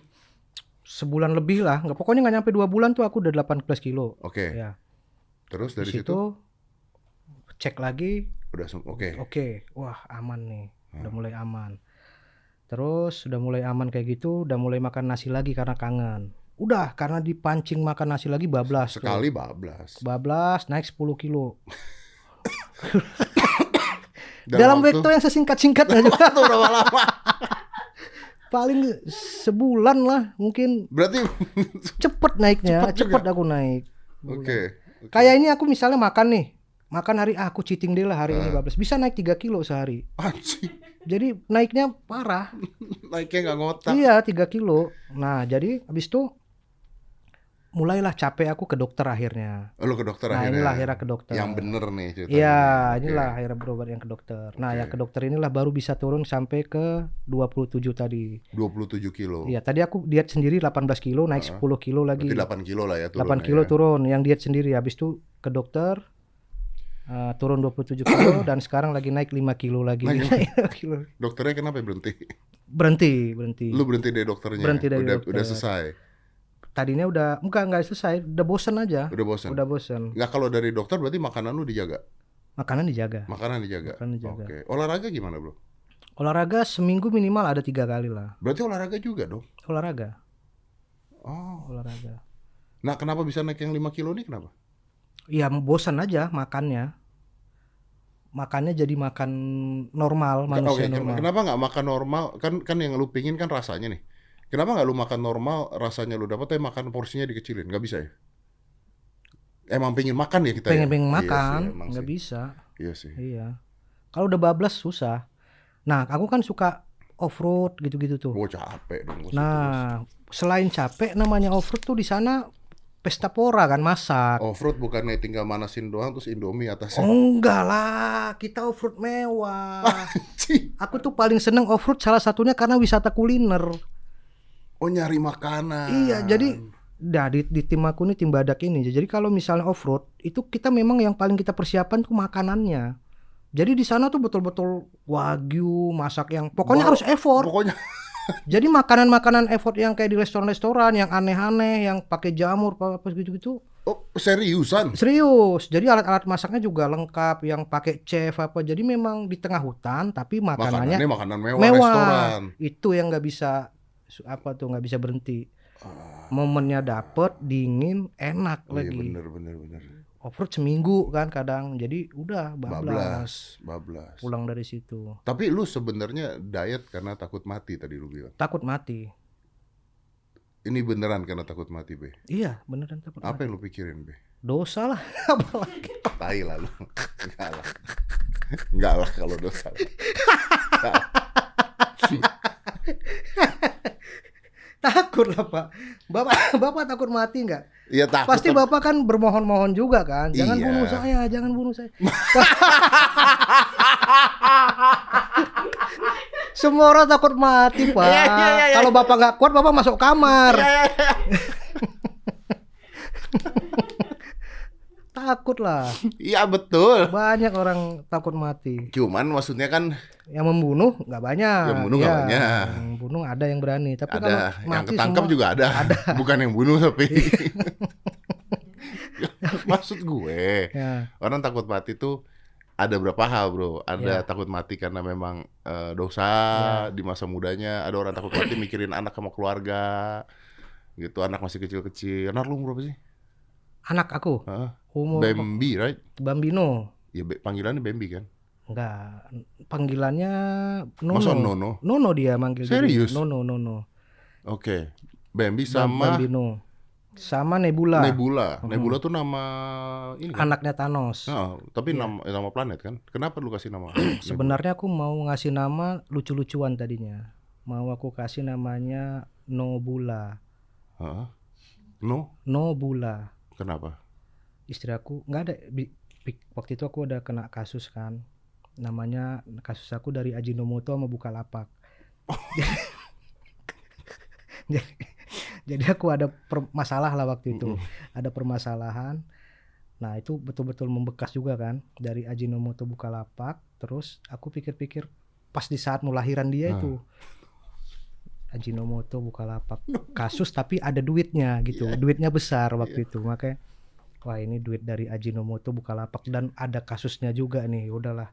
Sebulan lebih lah, nggak pokoknya nggak nyampe dua bulan tuh aku udah 18 kilo. Oke. Ya. Terus Di dari situ, situ, cek lagi, udah oke. oke, wah aman nih, udah Hmm. mulai aman. Terus udah mulai aman kayak gitu, udah mulai makan nasi lagi karena kangen. Udah karena dipancing makan nasi lagi bablas. tuh. Sekali bablas. bablas naik 10 kilo. Dalam waktu yang sesingkat-singkatnya juga waktu berapa lama? paling sebulan lah mungkin Berarti cepet naiknya, Cepet cepet, juga. aku naik. oke. oke. Kayak ini aku misalnya makan nih, makan hari ah, aku cheating deh lah hari ini Ah. bablas, bisa naik 3 kilo sehari. Anjing, Jadi naiknya parah. naiknya nggak ngotak. Iya 3 kilo. Nah jadi habis itu mulailah capek aku ke dokter akhirnya. Oh, Lu ke dokter Nah akhirnya. inilah akhirnya ke dokter. Yang bener nih ceritanya. Iya, inilah akhirnya berobat yang ke dokter. Nah, Oke. yang ke dokter inilah baru bisa turun sampai ke 27 tadi. 27 kilo. Iya, tadi aku diet sendiri 18 kilo, naik Heeh. 10 kilo lagi. Berarti 8 kilo lah ya turun. 8 kilo turun, yang diet sendiri. Habis itu ke dokter eh, turun 27 kilo dan sekarang lagi naik 5 kilo lagi. Naik Naik 5 kilo. Dokternya kenapa berhenti? Berhenti, berhenti. Lu berhenti dari dokternya. Berhenti dari udah, dokter. Udah selesai. Tadinya udah enggak enggak selesai, udah bosen aja. Udah bosan. Udah bosen. Nggak kalau dari dokter berarti makanan lu dijaga. Makanan dijaga. Makanan dijaga. Makanan dijaga. Oke. Olahraga gimana, Bro? Olahraga seminggu minimal ada tiga kali lah. Berarti olahraga juga dong. Olahraga, Oh. olahraga. Nah, kenapa bisa naik yang 5 kilo nih kenapa? ya bosan aja makannya makannya jadi makan normal manusia ken- normal kenapa nggak makan normal? Kan kan yang lu pingin kan rasanya nih. Kenapa nggak lu makan normal rasanya lu dapat tapi makan porsinya dikecilin? Nggak bisa ya? Emang pingin makan ya kita pengen ya? pengen Iya makan sih, emang nggak sih. bisa Iya sih. iya kalau udah bablas susah nah aku kan suka off road gitu-gitu tuh Gue capek dong. gua nah selain capek namanya off road tuh di sana pesta pora kan masak Off road bukannya tinggal manasin doang terus Indomie atasnya. Oh enggak lah, kita off road mewah. Aku tuh paling seneng off road salah satunya karena wisata kuliner. Oh nyari makanan. Iya, jadi Nah di, di tim aku nih tim badak ini jadi kalau misalnya off road itu kita memang yang paling kita persiapan tuh makanannya jadi di sana tuh betul-betul wagyu masak yang pokoknya Wow. harus effort pokoknya jadi makanan-makanan effort yang kayak di restoran-restoran yang aneh-aneh yang pakai jamur apa gitu-gitu oh seriusan. serius jadi alat-alat masaknya juga lengkap yang pakai chef apa jadi memang di tengah hutan tapi makanannya Makanannya makanan mewah, mewah. restoran. itu yang nggak bisa apa tuh nggak bisa berhenti Ah, momennya dapet dingin enak iya lagi bener bener bener. Offroad seminggu kan kadang jadi udah bablas Bablas, bablas. pulang dari situ Tapi lu sebenarnya diet karena takut mati tadi lu bilang. takut mati Ini beneran karena takut mati, Be. iya beneran takut Apa mati. yang lu pikirin, Be? dosa lah apalagi Tai lah lu. Enggak lah. Enggak lah kalau dosa. takut lah pak. Bapak bapak takut mati nggak? Iya takut. pasti bapak kan bermohon-mohon juga kan. Jangan Iya. bunuh saya jangan bunuh saya. Semua orang takut mati pak. Iya, iya, iya, iya. kalau bapak nggak kuat bapak masuk kamar takut lah Iya betul. banyak orang takut mati Cuman maksudnya kan yang membunuh nggak banyak Yang membunuh nggak Iya, banyak. yang membunuh ada yang berani tapi kalau ada yang mati ketangkep semua- juga ada. Bukan yang bunuh tapi. Maksud gue, ya orang takut mati tuh ada berapa hal, Bro. Ada Iya. takut mati karena memang eh, dosa Iya. di masa mudanya, ada orang takut mati mikirin anak sama keluarga. Gitu, anak masih kecil-kecil. Anak lu berapa sih? anak aku Hah? Umur Bambi, right? Bambino Ya panggilannya Bambi kan? Enggak, panggilannya Nono. Masa Nono? Nono dia manggil dia. Serius? Nono, Nono. Oke. Bambi Bam- sama Bambino. Sama Nebula, Nebula. Nebula tuh nama ini kan? anaknya Thanos. Nah, tapi Iya. nama nama planet kan? Kenapa lu kasih nama? Sebenarnya aku mau ngasih nama lucu-lucuan tadinya. Mau aku kasih namanya Nobula. Heeh. No, no bula. kenapa? Istri aku nggak ada waktu itu aku ada kena kasus kan. Namanya kasus aku dari Ajinomoto sama Bukalapak. jadi, jadi aku ada per- masalah lah waktu itu. Ada permasalahan. Nah, itu betul-betul membekas juga kan dari Ajinomoto Bukalapak. Terus aku pikir-pikir pas di saat mau lahiran dia Ah. itu Ajinomoto Bukalapak kasus tapi ada duitnya gitu. Iya. Duitnya besar waktu itu. Makanya wah ini duit dari Ajinomoto Bukalapak dan ada kasusnya juga nih. Udahlah.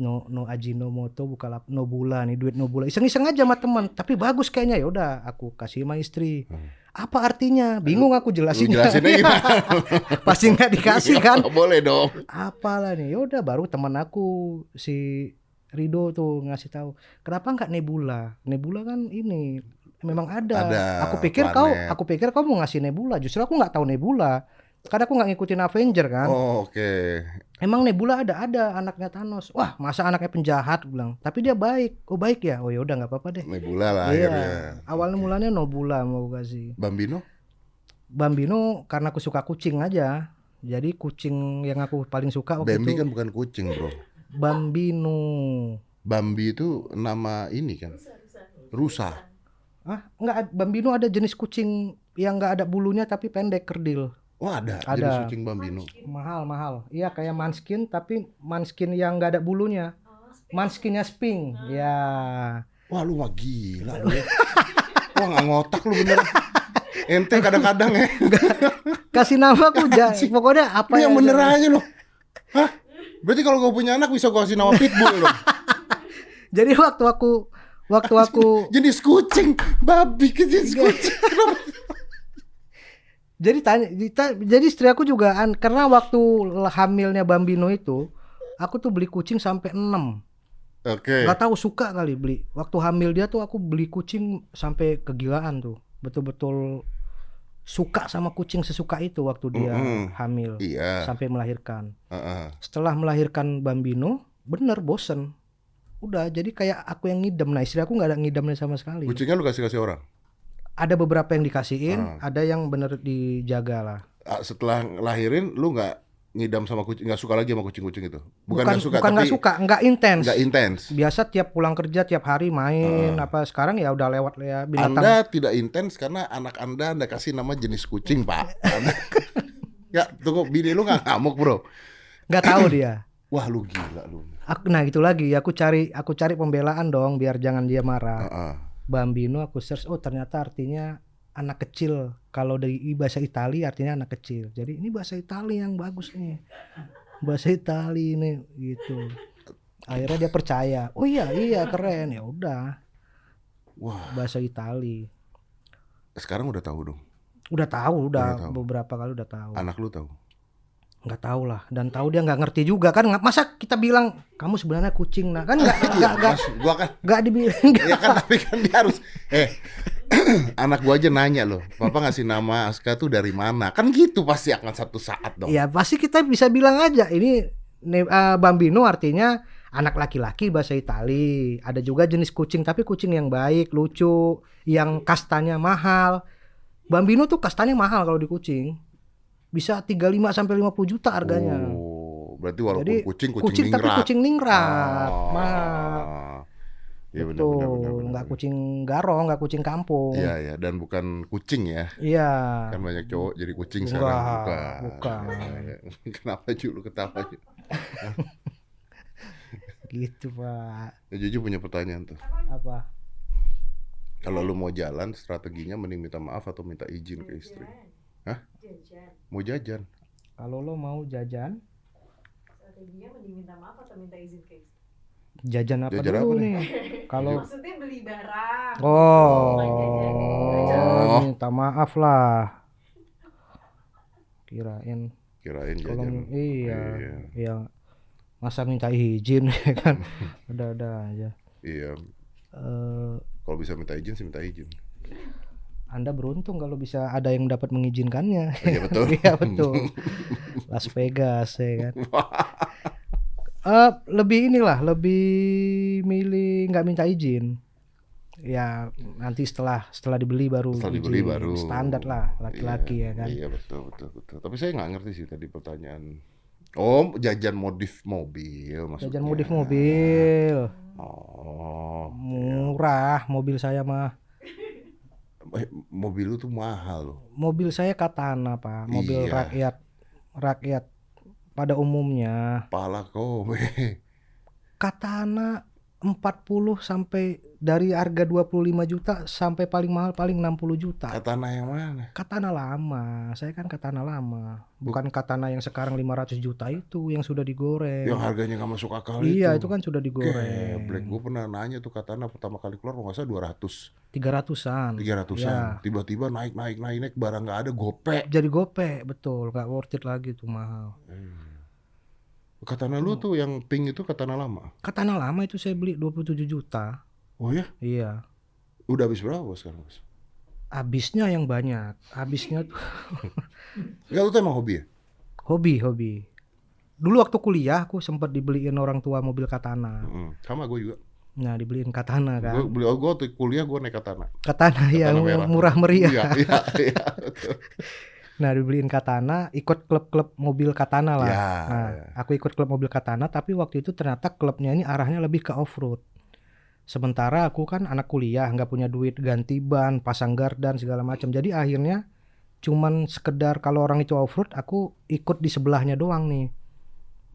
No no Ajinomoto no bula nih duit no bula. Iseng-iseng aja sama teman, tapi bagus kayaknya ya udah aku kasih sama istri. Hmm. Apa artinya? Bingung aku jelasin. jelasinnya gimana? Pasti nggak dikasih kan? Nggak boleh dong. apalah nih yaudah baru teman aku si Rido tuh ngasih tahu kenapa nggak Nebula Nebula kan ini memang ada, Ada aku pikir kau planet. aku pikir kau mau ngasih Nebula justru aku nggak tahu Nebula karena aku nggak ngikutin Avenger kan Oh, oke. emang Nebula ada ada anaknya Thanos wah masa anaknya penjahat bilang tapi dia baik oh baik ya oh yaudah nggak apa-apa deh Nebula lah Iya. akhirnya. awalnya mulanya Nobula mau kasih Bambino? Bambino karena aku suka kucing aja jadi kucing yang aku paling suka waktu Bambi itu kan bukan kucing, Bro. Bambino Bambi itu nama ini kan. Rusa. Ah, enggak Bambino ada jenis kucing yang enggak ada bulunya tapi pendek kerdil. Oh, ada. Ada. Jenis kucing Bambino. Mahal, mahal. Iya kayak manskin tapi manskin yang enggak ada bulunya. Manskinnya sping. Ya. Wah, lu mah gila lu. ya. Wah, nggak ngotak lu bener. Ente kadang-kadang ya. Kasih nama aku ja, pokoknya apa Lu yang bener aja. aja lu. Hah? Berarti kalau gue punya anak bisa gue kasih nama Pitbull dong. Jadi waktu aku waktu aku Jenis kucing, babi ke jenis kucing. Jadi tanya jadi istri aku juga an- karena waktu hamilnya Bambino itu aku tuh beli kucing sampai 6 Oke. nggak tahu suka kali beli waktu hamil dia tuh aku beli kucing sampai kegilaan tuh betul-betul suka sama kucing sesuka itu waktu dia Mm-mm. hamil Iya. sampai melahirkan Heeh. setelah melahirkan Bambino bener bosen udah jadi kayak aku yang ngidam nah istri aku nggak ada ngidamnya sama sekali Kucingnya lu kasih kasih orang. Ada beberapa yang dikasihin Ah. ada yang bener dijaga lah Ah, Setelah ngelahirin, lu nggak ngidam sama kucing, nggak suka lagi sama kucing-kucing itu. Bukan nggak suka, bukan nggak suka nggak intens nggak intens. biasa tiap pulang kerja tiap hari main Ah. apa sekarang ya udah lewat ya binatang Anda tidak intens karena anak Anda Anda kasih nama jenis kucing, Pak. Ya, tunggu, bini lu nggak ngamuk, Bro. nggak tahu dia Wah, lu gila lu. Aku, nah gitu lagi aku cari aku cari pembelaan dong biar jangan dia marah. Heeh. Bambino aku search oh ternyata artinya anak kecil. Kalau dari bahasa Itali artinya anak kecil. Jadi ini bahasa Itali yang bagus nih. Bahasa Itali ini gitu. Akhirnya dia percaya. Oh iya iya keren ya udah Wah, bahasa Itali. sekarang udah tahu dong. Udah tahu udah, Udah tahu. beberapa kali udah tahu. Anak lu tahu. Nggak tahu lah dan tahu dia nggak ngerti juga kan nggak masa kita bilang kamu sebenarnya kucing nah kan nggak nggak nggak Mas, gua kan nggak dibilang ya kan tapi kan dia harus eh anak gua aja nanya loh, Papa ngasih nama Aska tuh dari mana? Kan gitu pasti akan satu saat dong. Ya pasti kita bisa bilang aja ini eh, Bambino artinya anak laki-laki bahasa Itali. Ada juga jenis kucing tapi kucing yang baik, lucu, yang kastanya mahal. Bambino tuh kastanya mahal kalau di kucing. Bisa 35 sampai 50 juta harganya. Oh, berarti walaupun Jadi, kucing kucing, kucing tapi ningrat. kucing ningrat, mahal. Iya benar Betul, benar benar. benar, nggak kucing garong, nggak kucing kampung. Iya ya, dan bukan kucing ya. Iya. Kan banyak cowok jadi kucing Enggak, sekarang. Bukan. bukan. Iya, iya. Kenapa Ju lu ketawa Ju? Gitu, Pak. Ya, Juju punya pertanyaan tuh. Apa? Kalau lu mau jalan, strateginya mending minta maaf atau minta izin ke istri? Hah? Jajan. Mau jajan? Kalau lo mau jajan, Strateginya mending minta maaf atau minta izin ke istri? jajan apa Jajan dulu apa nih? Kalau Maksudnya beli barang. Oh, jajan. minta maaf lah. Kirain Kirain kalau jajan. iya, Iya. iya. Masa minta izin ya kan? Ada-ada aja. Iya. Eh, Kalau bisa minta izin sih minta izin. Anda beruntung kalau bisa ada yang dapat mengizinkannya. Iya betul. Iya betul. Las Vegas ya kan. Eh, lebih inilah, lebih milih nggak minta izin. ya nanti setelah setelah dibeli baru Setelah dibeli izin. baru. standar lah laki-laki Iya, ya kan Iya betul betul betul. Tapi saya nggak ngerti sih tadi pertanyaan. Oh, jajan modif mobil maksudnya. jajan modif mobil Oh, murah mobil saya mah mobil lu tuh mahal loh. mobil saya katana pak mobil Iya. rakyat rakyat pada umumnya Pala kowe. katana 40 sampai dari harga 25 juta sampai paling mahal paling 60 juta. Katana yang mana? katana lama. Saya kan katana lama. Bukan katana yang sekarang 500 juta itu yang sudah digoreng. Yang harganya nggak masuk akal iya itu. kan sudah digoreng. Geblek, gue pernah nanya tuh katana pertama kali keluar nggak salah 200, 300-an 300-an. Iya. Tiba-tiba naik naik naik naik barang nggak ada gope. jadi gope betul. Nggak worth it lagi tuh mahal Katana lu tuh yang pink itu katana lama. katana lama itu saya beli 27 juta Oh ya? iya Udah habis berapa sekarang bos? habisnya yang banyak habisnya tuh Enggak lu tuh emang hobi ya? hobi hobi dulu waktu kuliah aku sempat dibeliin orang tua mobil katana Mm, Sama gue juga. nah dibeliin katana kan Gue beli gue waktu kuliah gue naik katana. katana yang merah. murah meriah Iya, iya, iya. nah dibeliin katana ikut klub-klub mobil katana lah. Ya, nah aku ikut klub mobil katana tapi waktu itu ternyata klubnya ini arahnya lebih ke off road sementara aku kan anak kuliah nggak punya duit ganti ban pasang gardan segala macam. Jadi akhirnya cuman sekedar kalau orang itu off road aku ikut di sebelahnya doang nih.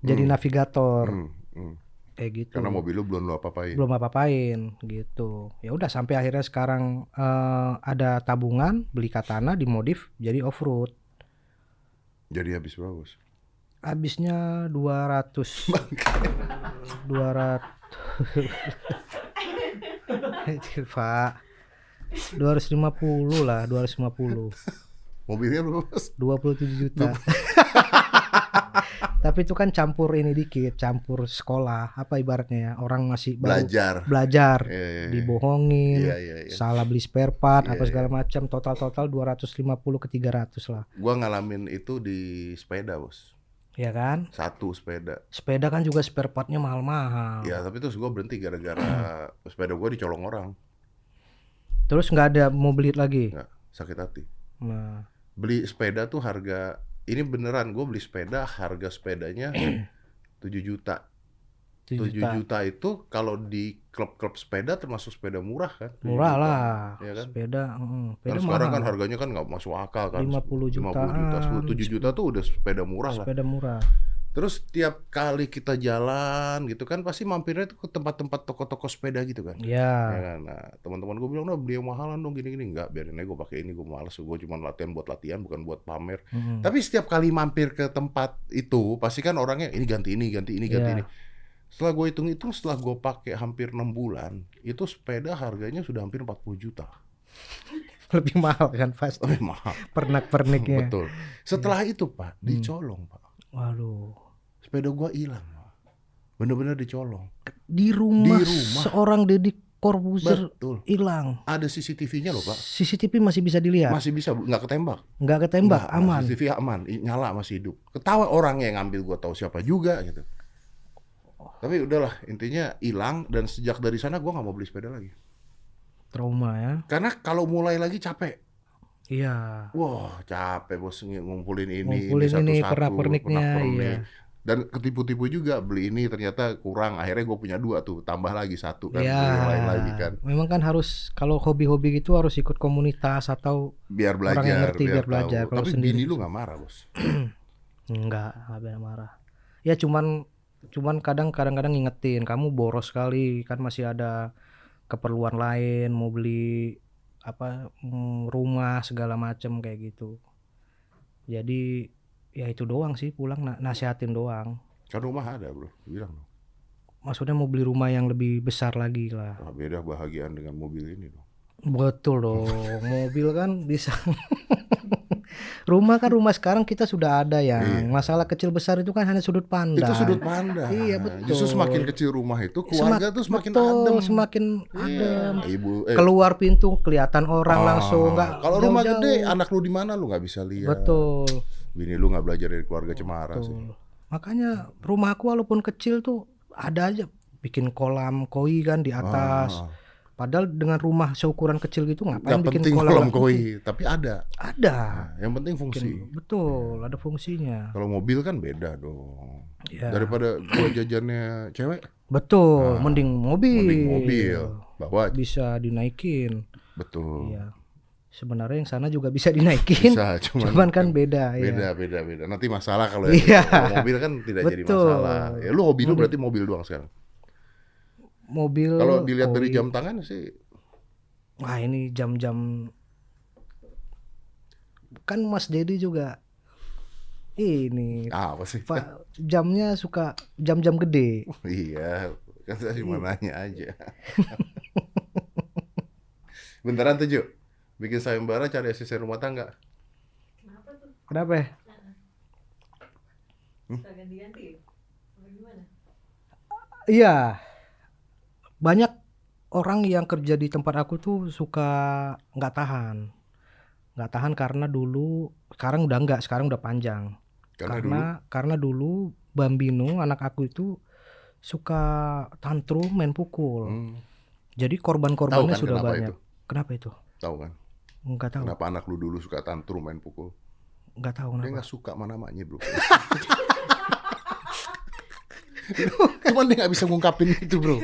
Jadi Hmm. navigator. Hmm, hmm. Kayak gitu. Karena mobil lu belum lu apa-apain. belum apa-apain gitu. Ya udah sampai akhirnya sekarang eh, ada tabungan beli katana dimodif jadi off road Jadi habis berapa bos? habisnya 200 200 Pak. 250 lah 250 Mobilnya berapa bos? 27 juta tapi itu kan campur ini dikit campur sekolah apa ibaratnya ya orang masih baru Belajar. belajar Iya, iya, iya. dibohongin Iya, iya, iya. salah beli spare part Iya, apa segala macam total total 250 ke 300 lah Gua ngalamin itu di sepeda bos. ya kan Satu sepeda. sepeda kan juga spare partnya mahal-mahal Ya tapi terus gue berhenti gara-gara sepeda gue dicolong orang. terus nggak ada mau beli lagi Nggak, sakit hati. nah Beli sepeda tuh harga ini beneran gue beli sepeda harga sepedanya 7 juta. 7 7 juta. juta. itu kalau di klub-klub sepeda termasuk sepeda murah kan? 7 murah juta. lah Iya kan? sepeda mm, sepeda Karena sekarang kan harganya kan nggak masuk akal kan. 50 jutaan. 50 juta, 10, 7 juta tuh udah sepeda murah lah. sepeda murah Terus tiap kali kita jalan gitu kan pasti mampirnya tuh ke tempat-tempat toko-toko sepeda gitu kan. Ya ya kan? Nah, teman-teman gue bilang, "Udah beli yang mahalan dong gini-gini." Enggak, biarin aja gue pakai ini, gue males. Gue cuma latihan buat latihan, bukan buat pamer. mm. Tapi setiap kali mampir ke tempat itu, pasti kan orangnya ini ganti ini, ganti ini, ganti Iya. ini. Setelah gue hitung-hitung, setelah gue pakai hampir enam bulan, itu sepeda harganya sudah hampir 40 juta. lebih mahal kan pasti Lebih mahal. pernak perniknya Betul. Setelah itu, Pak, Hmm. dicolong, Pak. waduh Sepeda gue hilang. Bener-bener dicolong. di rumah, Di rumah. seorang Deddy Corbuzier Betul. hilang Ada CCTV-nya loh, Pak. CCTV masih bisa dilihat Masih bisa, nggak ketembak. nggak ketembak Nggak, aman CCTV aman, nyala masih hidup. Ketawa orang yang ngambil gua tahu siapa juga gitu. Tapi udahlah, intinya hilang dan sejak dari sana gua nggak mau beli sepeda lagi. trauma ya Karena kalau mulai lagi capek. iya Wah, capek bos ng- ngumpulin ini, Ngumpulin ini, satu-satu, pernak-perniknya, pernak-pernik. iya. Dan ketipu-tipu juga beli ini ternyata kurang. Akhirnya gue punya dua tuh, tambah lagi satu kan, ya beli lain lagi kan. memang kan harus kalau hobi-hobi gitu harus ikut komunitas atau Biar belajar, Orang yang ngerti, biar tahu. belajar. Kalau Tapi sendiri- bini lu nggak marah bos. nggak ada marah ya cuman cuman kadang kadang-kadang ngingetin kamu boros sekali kan masih ada keperluan lain mau beli apa mm, rumah segala macem kayak gitu jadi ya itu doang sih pulang na- nasihatin doang Kan rumah ada bro, bilang dong. maksudnya mau beli rumah yang lebih besar lagi lah Wah, beda bahagian dengan mobil ini dong. betul dong mobil kan bisa rumah kan rumah sekarang kita sudah ada yang Iya. masalah kecil besar itu kan hanya sudut pandang Itu sudut pandang. Iya, betul. Justru semakin kecil rumah itu, keluarga Semak- tuh semakin betul, adem. semakin Iya. adem Ibu, eh, keluar pintu kelihatan orang ah, langsung nggak Kalau rumah jauh-jauh. gede, anak lu di mana lu nggak bisa lihat. betul Bini lu nggak belajar dari keluarga cemara sih. betul makanya rumahku walaupun kecil tuh ada aja bikin kolam koi kan di atas Ah, Padahal dengan rumah seukuran kecil gitu ngapain Nggak bikin penting kolam, kolam lagi? koi, tapi ada. Ada. Nah, yang penting Bikin- fungsi. betul, ada fungsinya. Kalau mobil kan beda dong. Ya. Daripada gua jajannya cewek, Betul, Ah, mending mobil. mending mobil. Bawa Bisa dinaikin. betul. Iya. Sebenarnya yang sana juga bisa dinaikin. Bisa, cuman, Cuman kan beda, beda, ya. beda, beda. Nanti masalah kalau Iya. kalau mobil kan tidak jadi Betul. masalah. Ya lu hobi lu berarti mobil doang sekarang. Mobil. Kalau dilihat dari koi. jam tangan sih Wah ini jam-jam kan Mas Dedi juga ini apa sih? Pak jamnya suka jam-jam gede. iya, kan saya cuma nanya aja. Bentaran tuh, Ju. Bikin sayembara cari asisten rumah tangga. Kenapa tuh? Kenapa ya? Suka ganti-ganti? Apa gimana? Iya. Banyak orang yang kerja di tempat aku tuh suka nggak tahan. Nggak tahan karena dulu sekarang udah nggak, sekarang udah panjang. Karena, Karena karena dulu Bambino anak aku itu suka tantrum main dulu pukul. hmm, Jadi korban-korbannya kan sudah kenapa banyak. itu? Kenapa itu? Tahu kan? Enggak tahu. Kenapa anak lu dulu suka tantrum main pukul? Enggak tahu Dia kenapa. nggak suka sama namanya, Bro. Cuman dia nggak bisa ngungkapin itu, Bro.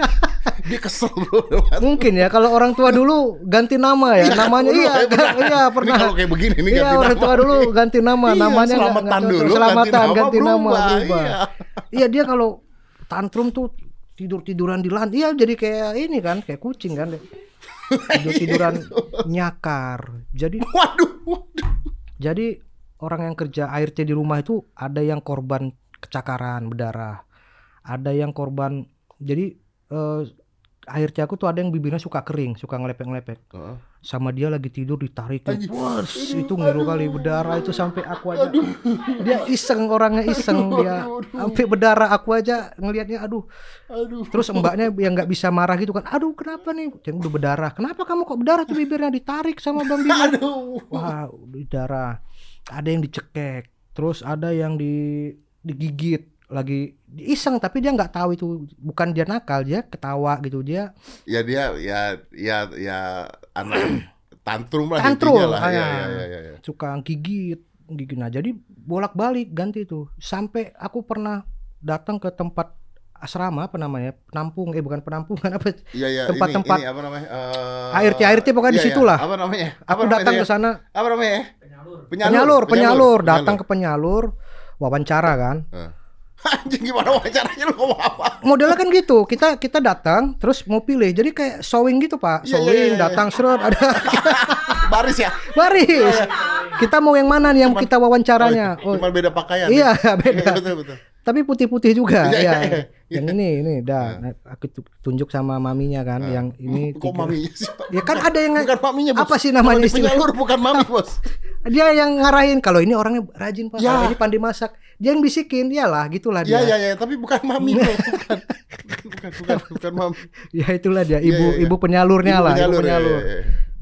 Dia kesel, Bro. Mungkin ya kalau orang tua dulu ganti nama ya, namanya dulu, iya, ya, benar. iya Ini pernah. kalau kayak begini nih Iya ganti orang nama. tua dulu ganti nama, Iya, namanya selamatan dulu, selamatan ganti ganti, nama, nama berubah, berubah. iya. Iya dia kalau tantrum tuh tidur tiduran di lantai, iya jadi kayak ini kan, kayak kucing kan, tidur tiduran nyakar. Jadi Waduh, waduh. jadi orang yang kerja ART di rumah itu ada yang korban kecakaran berdarah, ada yang korban jadi eh, ART aku tuh ada yang bibirnya suka kering, suka ngelepek-ngelepek. Heeh. Sama dia lagi tidur ditarik, wah itu ngiru kali berdarah itu sampai aku aja. Dia iseng orangnya iseng dia, sampai berdarah aku aja ngelihatnya, aduh. Aduh. Terus mbaknya yang nggak bisa marah gitu kan, aduh kenapa nih? Yang udah berdarah, kenapa kamu kok berdarah tuh bibirnya ditarik sama Bang Bimo? Aduh. Wah, di darah. Ada yang dicekek, terus ada yang di digigit lagi iseng tapi dia nggak tahu itu bukan dia nakal dia ketawa gitu dia Ya dia ya ya ya anak tantrum lah Tantrum, lah. ah, Ya, ya. ya, ya, ya, ya. suka gigit gigit nah jadi bolak balik ganti itu sampai aku pernah datang ke tempat asrama apa namanya penampung eh bukan penampungan apa Iya, iya, Tempat-tempat ini, ini apa namanya? Eh, ART ART pokoknya di iya, situ iya. lah Apa namanya? Apa aku namanya datang ya? ke sana Apa namanya? Penyalur. penyalur penyalur datang ke penyalur wawancara kan Eh. Anjing gimana wawancaranya lu ngomong apa? modelnya kan gitu kita kita datang terus mau pilih jadi kayak showing gitu pak Iya, iya, showing iya, iya. datang seret ada Baris ya? baris kita mau yang mana nih yang Cuman- kita wawancaranya oh, Cuma beda pakaian. iya Iya, beda betul betul. Tapi putih-putih juga Iya, ya iya, iya. yang ini ini dah Nah, aku tu- tunjuk sama maminya kan Ah. yang ini Kok tiga- maminya sih? ya kan ada yang Bukan maminya, Bos. apa sih namanya istilah penyalur bukan mami, Bos. dia yang ngarahin kalau ini orangnya rajin pak Ya. ini pandai masak dia yang bisikin iyalah gitulah dia Iya, iya, iya, tapi bukan mami. Bukan. Bukan, bukan, bukan mami. ya itulah dia Iya, ibu iya, iya. ibu penyalurnya Ibu lah penyalur, ibu ya, penyalur ya, ya.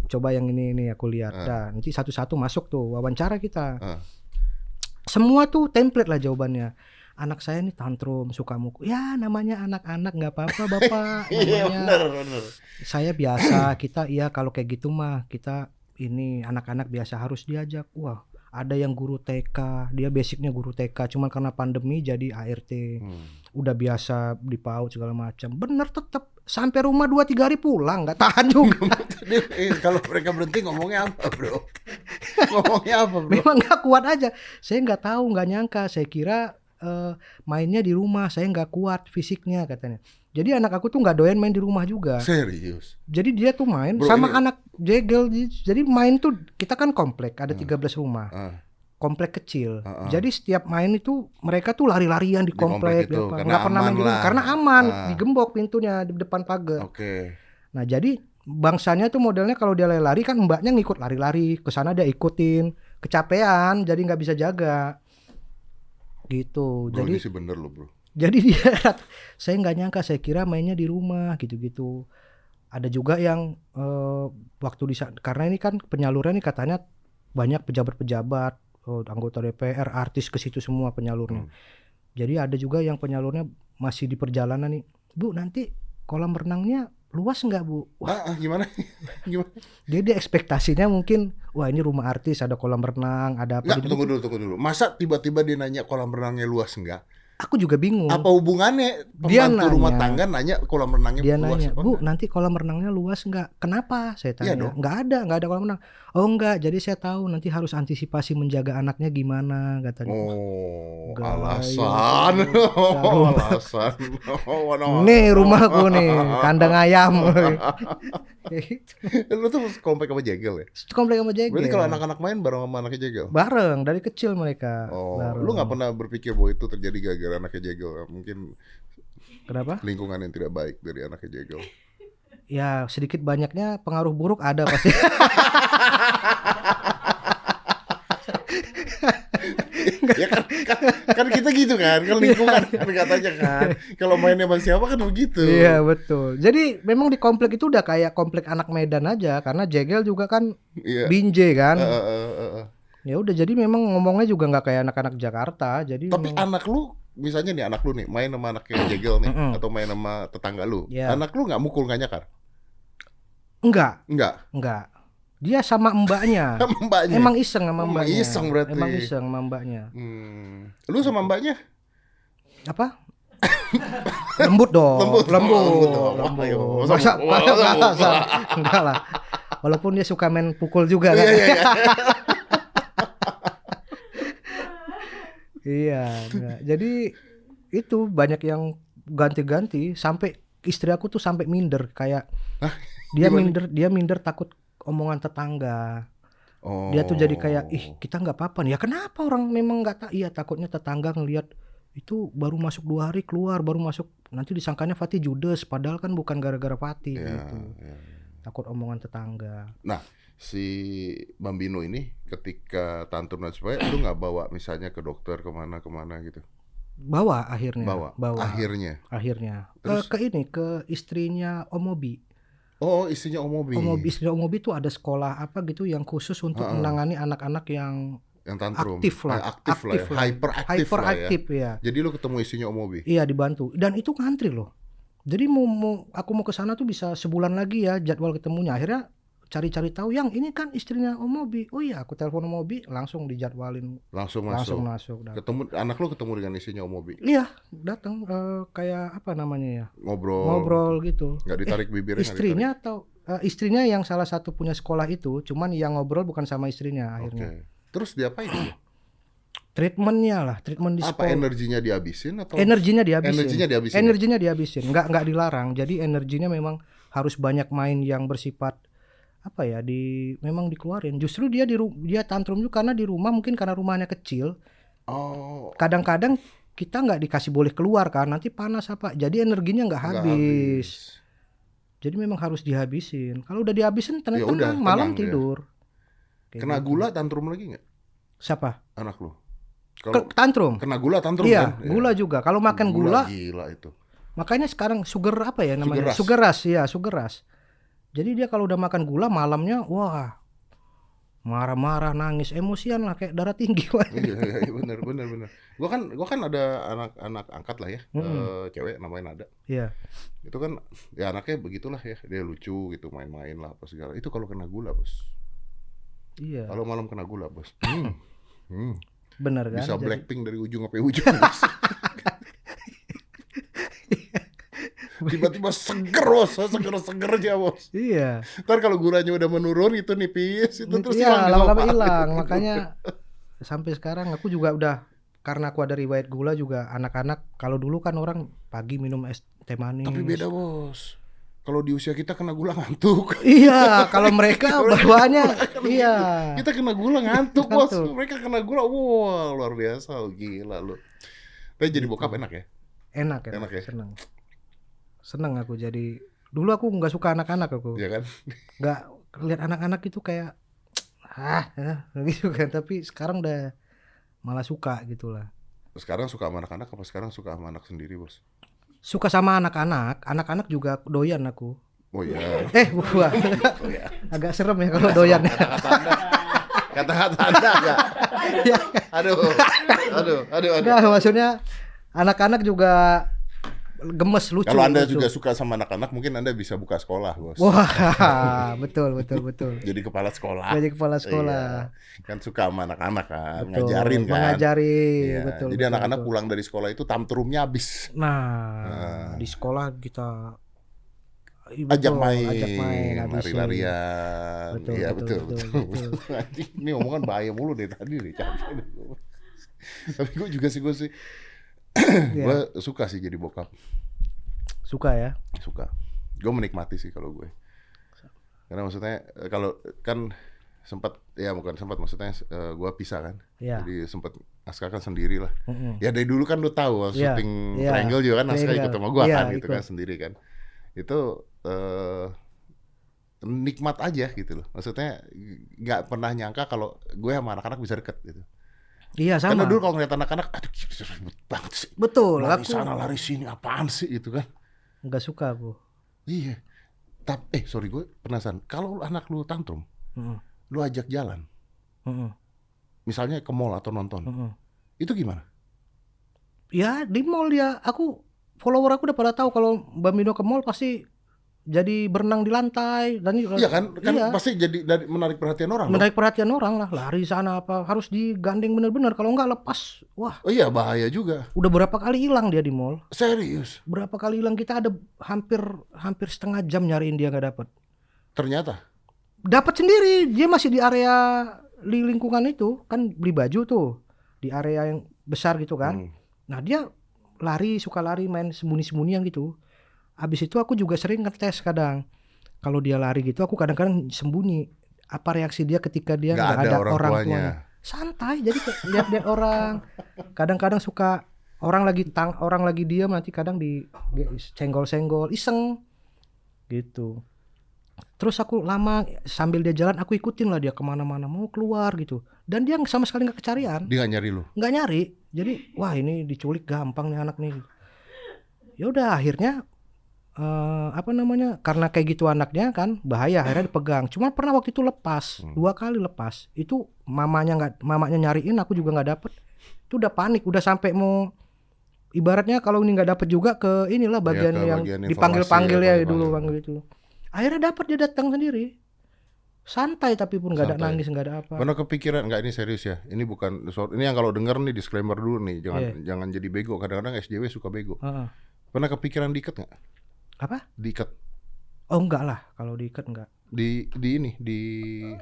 coba yang ini ini aku lihat Ah. Dah, nanti satu-satu masuk tuh wawancara kita Ah. semua tuh template lah jawabannya anak saya nih tantrum suka mukul ya namanya anak-anak nggak apa-apa bapak Iya, benar, benar. saya biasa kita iya kalau kayak gitu mah kita ini anak-anak biasa harus diajak wah ada yang guru TK dia basicnya guru TK cuman karena pandemi jadi ART Hmm. udah biasa di PAUD segala macam bener tetap sampai rumah dua tiga hari pulang nggak tahan juga eh, kalau mereka berhenti ngomongnya apa, Bro? ngomongnya apa, Bro? memang nggak kuat aja saya nggak tahu nggak nyangka saya kira eh, mainnya di rumah saya nggak kuat fisiknya katanya jadi anak aku tuh nggak doyan main di rumah juga Serius. jadi dia tuh main Bro, sama ini- anak jegel jadi main tuh kita kan komplek ada Hmm. 13 rumah Ah, komplek kecil Ah, ah. jadi setiap main itu mereka tuh lari-larian di Di komplek komplek, itu, apa. karena nggak pernah main di rumah karena aman Ah. digembok pintunya di depan pagar Oke. Nah jadi bangsanya tuh modelnya kalau dia lari-lari kan mbaknya ngikut lari-lari ke sana dia ikutin kecapean jadi nggak bisa jaga gitu Bro, jadi ini sih bener loh, Bro. jadi dia saya nggak nyangka saya kira mainnya di rumah gitu-gitu ada juga yang eh, waktu di karena ini kan penyaluran ini katanya banyak pejabat-pejabat eh, anggota DPR artis ke situ semua penyalurnya Hmm. jadi ada juga yang penyalurnya masih di perjalanan nih bu nanti kolam renangnya luas nggak bu wah Ah, gimana? gimana? dia dia ekspektasinya mungkin wah ini rumah artis ada kolam renang ada apa Enggak, gitu tunggu dulu, tunggu dulu. Masa tiba-tiba dia nanya kolam renangnya luas enggak? Aku juga bingung Apa hubungannya Dia pembantu rumah nanya. tangga nanya kolam renangnya dia luas nanya apa bu enggak? nanti kolam renangnya luas nggak kenapa saya Iya tanya dong. nggak ada nggak ada kolam renang oh enggak jadi saya tahu nanti harus antisipasi menjaga anaknya gimana katanya Oh, alasan. Oh, alasan. Oh, no. nih rumahku nih kandang ayam gitu. Lu tuh komplek sama jegel ya? komplek sama jegel Berarti kalau anak-anak main bareng sama anaknya jegel? bareng dari kecil mereka Oh, bareng. lu nggak pernah berpikir bahwa itu terjadi gara-gara anaknya jegel? Mungkin kenapa lingkungan yang tidak baik dari anaknya jegel. ya sedikit banyaknya pengaruh buruk ada pasti ya kan, kan, kan kita gitu kan, kan lingkungan kan katanya kan. Kalau mainnya sama siapa kan begitu. Iya betul. Jadi memang di komplek itu udah kayak komplek anak Medan aja karena Jegel juga kan Iya. binje kan. Eh, eh, eh, eh. Ya udah jadi memang ngomongnya juga nggak kayak anak-anak Jakarta. Jadi Tapi memang- anak lu misalnya nih anak lu nih main sama anaknya jegel nih atau main sama tetangga lu. Iya. Anak lu nggak mukul nggak nyakar? enggak, Enggak. enggak. Dia sama mbaknya. Mbaknya. Emang iseng sama Emang mbaknya. iseng berarti. Emang iseng sama mbaknya. Hmm. Lu sama mbaknya? Apa? lembut dong, Lembut. lembut, Oh, lembut. lembut. Masa- masa- lembut. masa- enggak lah. Walaupun dia suka main pukul juga kan. Iya iya iya. Iya, enggak. jadi itu banyak yang ganti-ganti sampai istri aku tuh sampai minder kayak Hah? dia Gimana? minder dia minder takut omongan tetangga. Oh. Dia tuh jadi kayak ih kita nggak apa-apa nih. Ya kenapa orang memang nggak tak iya takutnya tetangga ngelihat itu baru masuk dua hari keluar baru masuk nanti disangkanya Fatih judes padahal kan bukan gara-gara Fatih Iya, gitu. iya. Takut omongan tetangga. Si Bambino ini ketika tantrum dan sebagainya, lu nggak bawa misalnya ke dokter ke mana ke mana gitu? Bawa akhirnya. Bawa. Bawa. Akhirnya. Akhirnya. Terus? Ke, ke ini ke istrinya Om Obi. Oh, istrinya Om Obi. Om Obi, istri Om Obi tuh ada sekolah apa gitu yang khusus untuk Heeh. menangani anak-anak yang yang tantrum. aktif lah, Eh, aktif, lah, aktif ya. lah. hyper aktif lah ya. hyperaktif ya. Jadi lu ketemu istrinya Om Obi. Iya dibantu dan itu ngantri loh. Jadi mau, mau aku mau ke sana tuh bisa sebulan lagi ya jadwal ketemunya. Akhirnya cari-cari tahu yang ini kan istrinya Om Obi. Oh iya, aku telepon Om Obi langsung dijadwalin Langsung masuk. langsung masuk. datang. Ketemu anak lu ketemu dengan istrinya Om Obi. Iya, datang eh, kayak apa namanya ya? Ngobrol. Ngobrol gitu. Nggak ditarik bibirnya. nggak Istrinya atau eh, istrinya yang salah satu punya sekolah itu, cuman yang ngobrol bukan sama istrinya ditarik. akhirnya. Oke. Terus diapain dia? Treatmentnya lah, treatment di Apa sekolah. energinya dihabisin atau energinya dihabisin. energinya dihabisin? ya? Energinya dihabisin, nggak nggak dilarang. Jadi energinya memang harus banyak main yang bersifat apa ya di memang dikeluarin. Justru dia di dia tantrum juga karena di rumah mungkin karena rumahnya kecil. Oh, Kadang-kadang kita nggak dikasih boleh keluar kan, nanti panas apa. Jadi energinya nggak nggak habis. Jadi memang harus dihabisin. Kalau udah dihabisin tenang, Ya udah, tenang, malam tenang dia. tidur. Kayak Kena gitu. gula tantrum lagi nggak Siapa? anak lu? Ke- Kalau tantrum. kena gula tantrum Iya, kan? Ya. gula juga. Kalau makan gula, gila itu. makanya sekarang sugar apa ya namanya? Sugar Sugar rush, ya, sugar rush. Jadi dia kalau udah makan gula malamnya, wah, marah-marah, nangis, emosian lah kayak darah tinggi. Wah. iya, iya, iya, bener bener bener. Gua kan gua kan ada anak-anak angkat lah ya, Mm-mm. eh, cewek namanya Nada. Iya. Itu kan ya anaknya begitulah ya, dia lucu gitu, main-main lah apa segala. Itu kalau kena gula bos. Iya, Kalau malam kena gula bos. Hmm. Hmm. benar kan? Bisa Jadi- Blackpink dari ujung sampai ujung. bos. Tiba-tiba seger bos, seger-seger aja bos. Iya. Ntar kalau gulanya udah menurun itu nipis, itu terus hilang Iya, lama-lama hilang. Makanya sampai sekarang aku juga udah karena aku ada riwayat gula juga anak-anak kalau dulu kan orang pagi minum es teh manis. Tapi beda bos. Kalau di usia kita kena gula ngantuk. Iya, kalau mereka bawaannya iya. Kita kena gula ngantuk bos. Mereka kena gula, wah luar biasa, gila lu. Tapi jadi bokap enak ya? Enak ya, Enak ya? seneng. Seneng aku jadi dulu aku nggak suka anak-anak aku. Iya kan? nggak lihat anak-anak itu kayak ah ya, gitu kan tapi sekarang udah malah suka gitulah Sekarang suka sama anak-anak apa sekarang suka sama anak sendiri bos? suka sama anak-anak anak-anak juga doyan aku Oh iya. eh gua Oh iya. agak serem ya kalau doyan Kata-kata anda. Enggak? Aduh. Aduh, aduh, aduh. Enggak, maksudnya anak-anak juga gemes lucu. Kalau Anda lucu. juga suka sama anak-anak, mungkin Anda bisa buka sekolah, Bos. Wah, betul betul betul. Jadi kepala sekolah. Jadi kepala sekolah. Iya. Kan suka sama anak-anak kan, Betul. ngajarin kan. Mengajarin, Iya. betul. Jadi anak-anak pulang dari sekolah itu tamtrumnya habis. Nah, Nah. di sekolah kita Ajak main, ajak main, lari-larian. Betul, Iya betul, betul, betul, betul, betul. Ini omongan bahaya mulu deh tadi capek deh gua. Tapi gue juga sih gue sih, Iya, gue suka sih jadi bokap, suka ya. suka. Gue menikmati sih kalau gue. Karena maksudnya eh, kalau kan sempat ya bukan sempat maksudnya eh, gue pisah kan. Iya. Jadi sempat Aska kan sendiri lah. Mm-mm. Ya dari dulu kan lu tahu Iya, syuting iya. Triangle juga kan Aska ikut sama gua Iya, kan gitu ikut. kan sendiri kan. Itu eh nikmat aja gitu loh. Maksudnya nggak pernah nyangka kalau gue sama anak-anak bisa deket gitu. Iya sama. Karena dulu kalau ngeliat anak-anak, aduh ribet banget sih. Betul, Lari aku sana, lari sini, apaan sih gitu kan. nggak suka aku. Iya. Tapi, eh sorry gue penasaran. Kalau anak lu tantrum, Mm-mm. lu ajak jalan. Mm-mm. Misalnya ke mall atau nonton. Mm-mm. Itu gimana? Ya di mall dia, aku follower aku udah pada tahu kalau Mbak Mino ke mall pasti jadi berenang di lantai dan Iya kan? Kan Iya. pasti jadi dari menarik perhatian orang. menarik perhatian orang lah lari sana apa harus digandeng bener-bener kalau nggak lepas wah Oh iya bahaya juga. udah berapa kali hilang dia di mall Serius. berapa kali hilang kita ada hampir hampir setengah jam nyariin dia nggak dapet Ternyata. dapat sendiri dia masih di area di lingkungan itu kan beli baju tuh di area yang besar gitu kan Hmm. nah dia lari suka lari main sembunyi-sembunyian gitu habis itu aku juga sering ngetes kadang. Kalau dia lari gitu aku kadang-kadang sembunyi. Apa reaksi dia ketika dia Nggak ada ada, orang orang, tuanya. tuanya. Santai jadi kayak lihat-lihat orang. Kadang-kadang suka orang lagi tang orang lagi diam nanti kadang di di senggol-senggol iseng. Gitu. Terus aku lama sambil dia jalan aku ikutin lah dia ke mana-mana mau keluar gitu. Dan dia sama sekali nggak kecarian. Dia nggak nyari lu. nggak nyari. Jadi wah ini diculik gampang nih anak nih. Ya udah akhirnya eh, apa namanya karena kayak gitu anaknya kan bahaya akhirnya dipegang cuma pernah waktu itu lepas Hmm. dua kali lepas itu mamanya nggak mamanya nyariin aku juga nggak dapet itu udah panik udah sampai mau ibaratnya kalau ini nggak dapet juga ke inilah bagian ke yang bagian dipanggil panggil ya, ya dulu panggil itu akhirnya dapat dia datang sendiri santai tapi pun nggak ada nangis nggak ada apa Pernah kepikiran nggak ini serius ya? Ini bukan ini yang kalau denger nih disclaimer dulu nih, jangan Iya. jangan jadi bego. Kadang-kadang SJW suka bego. Heeh. Pernah kepikiran diikat nggak? Apa Diikat oh enggak lah kalau diikat enggak di di ini di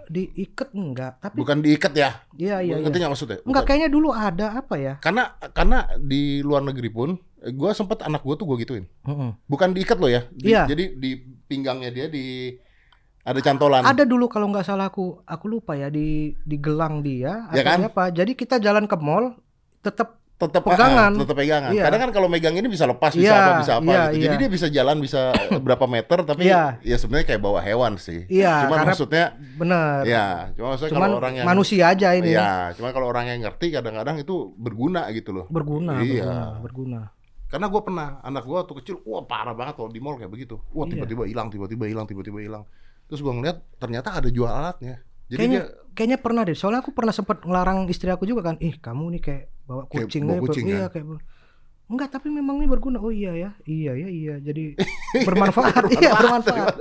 diikat enggak tapi bukan diikat ya? iya iya, Ngerti iya. nggak maksudnya? enggak Bukan. kayaknya dulu ada apa ya Karena karena di luar negeri pun, gue sempet anak gue tuh gue gituin. Heeh. Bukan diikat loh ya? Di- Iya. Jadi di pinggangnya dia di ada cantolan. ada dulu kalau nggak salah aku aku lupa ya di di gelang dia Ya kan? apa jadi kita jalan ke mall tetap tetap Pegangan. tetap pegangan. Iya. Kadang kan kalau megang ini bisa lepas, bisa Iya, apa, bisa apa iya, gitu. iya. Jadi dia bisa jalan bisa berapa meter tapi Iya. ya sebenarnya kayak bawa hewan sih. Iya, karena- maksudnya bener ya, cuma maksudnya cuman kalau orang yang manusia aja ini Iya, cuma kalau orang yang ngerti kadang-kadang itu berguna gitu loh. berguna Iya. berguna berguna Karena gue pernah anak gue waktu kecil, wah parah banget kalau di mall kayak begitu. Wah Iya. tiba-tiba hilang, tiba-tiba hilang, tiba-tiba hilang. Terus gue ngeliat ternyata ada jual alatnya. Jadi kayaknya dia kayaknya pernah deh soalnya aku pernah sempat ngelarang istri aku juga kan ih kamu nih kayak bawa Kayak kucing bawa nih, kucing, iya kan? kayak enggak tapi memang ini berguna oh iya ya iya ya iya jadi bermanfaat iya bermanfaat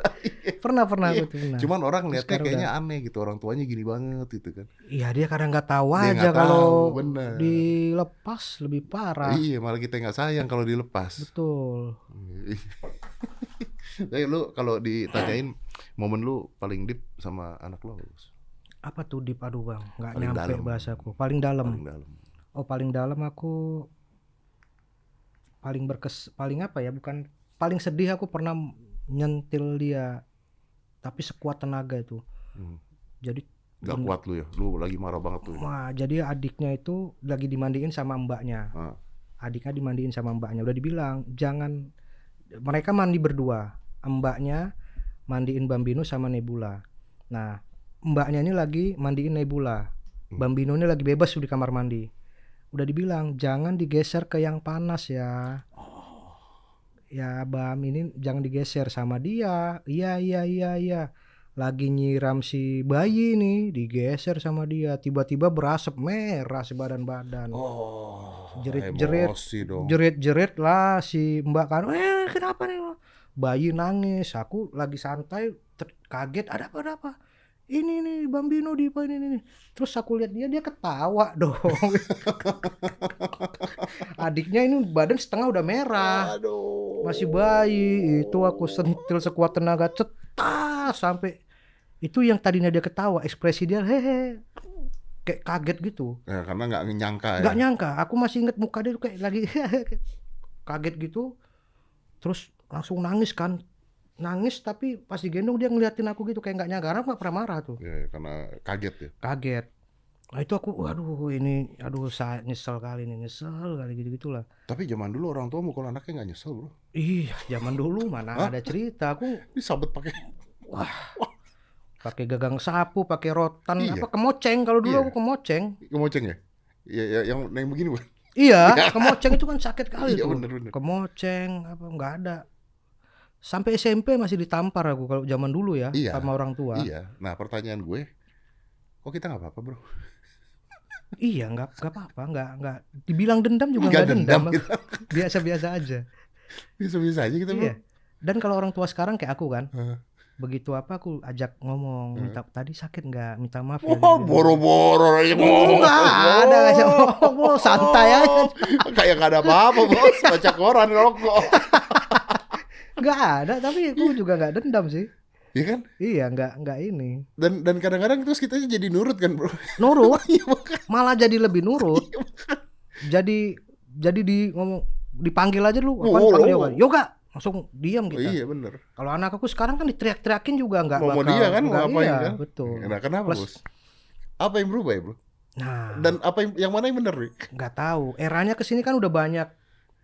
pernah pernah Iya. tuh pernah. Cuman orang lihatnya kayaknya aneh gitu, orang tuanya gini banget gitu kan. Iya dia kadang nggak tahu Dia aja kalau tahu, bener. dilepas lebih parah. Iya, malah kita nggak sayang kalau dilepas. Betul. Tapi lu kalau ditanyain momen lu paling deep sama anak lu apa, tuh di padu bang? Nggak nyampe dalam. bahasaku. Paling dalam. paling dalam. Oh paling dalam aku paling berkes paling apa ya? Bukan paling sedih aku pernah nyentil dia tapi sekuat tenaga itu. Hmm. Jadi Gak bener- kuat lu ya, lu lagi marah banget tuh. Wah, jadi adiknya itu lagi dimandiin sama mbaknya. Ah. Adiknya dimandiin sama mbaknya. Udah dibilang jangan mereka mandi berdua. Mbaknya mandiin Bambino sama Nebula. Nah, mbaknya ini lagi mandiin Nebula. Hmm. Bambino ini lagi bebas di kamar mandi. Udah dibilang jangan digeser ke yang panas ya. Ya, Bam ini jangan digeser sama dia. Iya, iya, iya, iya. lagi nyiram si bayi nih digeser sama dia. Tiba-tiba berasap merah si badan-badan. Oh, Jerit-jerit. jerit-jerit lah si mbak kan. Eh kenapa nih? Bayi nangis. Aku lagi santai kaget. Ada apa ada apa ini nih bambino di ini, ini, ini. terus aku lihat dia dia ketawa dong. Adiknya ini badan setengah udah merah. Aduh. masih bayi. Itu aku sentil sekuat tenaga cetas sampai itu yang tadinya dia ketawa ekspresi dia hehe kayak kaget gitu. Ya, karena nggak nyangka ya. nggak nyangka. Aku masih inget muka dia tuh kayak lagi kaget gitu. Terus langsung nangis kan nangis tapi pas digendong dia ngeliatin aku gitu kayak nggak nyangka nggak pernah marah tuh Ya, ya, karena kaget ya. kaget nah itu aku waduh ini aduh saya nyesel kali ini nyesel kali gitu gitulah Tapi zaman dulu orang tua mukul anaknya nggak nyesel bro. Iya, zaman dulu mana Hah? ada cerita. Aku Disabet pakai. pakai gagang sapu, pakai rotan, Iya. apa kemoceng. Kalau dulu Iya. aku kemoceng. Kemoceng ya? Iya, ya, yang yang begini bukan? Iya, kemoceng itu kan sakit kali Iya tuh. bener bener. Kemoceng apa nggak ada. Sampai SMP masih ditampar aku kalau zaman dulu ya Iya. sama orang tua. Iya. Nah pertanyaan gue, kok kita nggak apa-apa bro? Iya, nggak nggak apa-apa, nggak nggak dibilang dendam juga Nggak dendam. Biasa-biasa aja. Bisa-bisa aja kita bro. Iya. Dan kalau orang tua sekarang kayak aku kan, Hah. begitu apa aku ajak ngomong, Hmm. minta tadi sakit nggak, minta maaf ya. Wah, gitu. boro-boro aja Oh, ngomong. nggak ada aja ngomong, santai aja. Kayak nggak ada apa-apa bos, baca koran rokok. Nggak ada, tapi aku juga nggak dendam sih. Iya kan? Iya, nggak nggak ini. Dan dan kadang-kadang terus kita jadi nurut kan bro. Nurut, Iya malah jadi lebih nurut. Jadi jadi di ngomong dipanggil aja dulu, apa Oh, panggil oh. yoga. Yoga, langsung diam Oh, kita. iya bener. Kalau anak aku sekarang kan diteriak-teriakin juga nggak Mau- mau bakal. dia kan, mau ngapain iya, kan? Betul. Nah kenapa Plus- bos? Apa yang berubah ya bro? Nah, Dan apa yang, yang mana yang bener nih? nggak tahu. Eranya ke sini kan udah banyak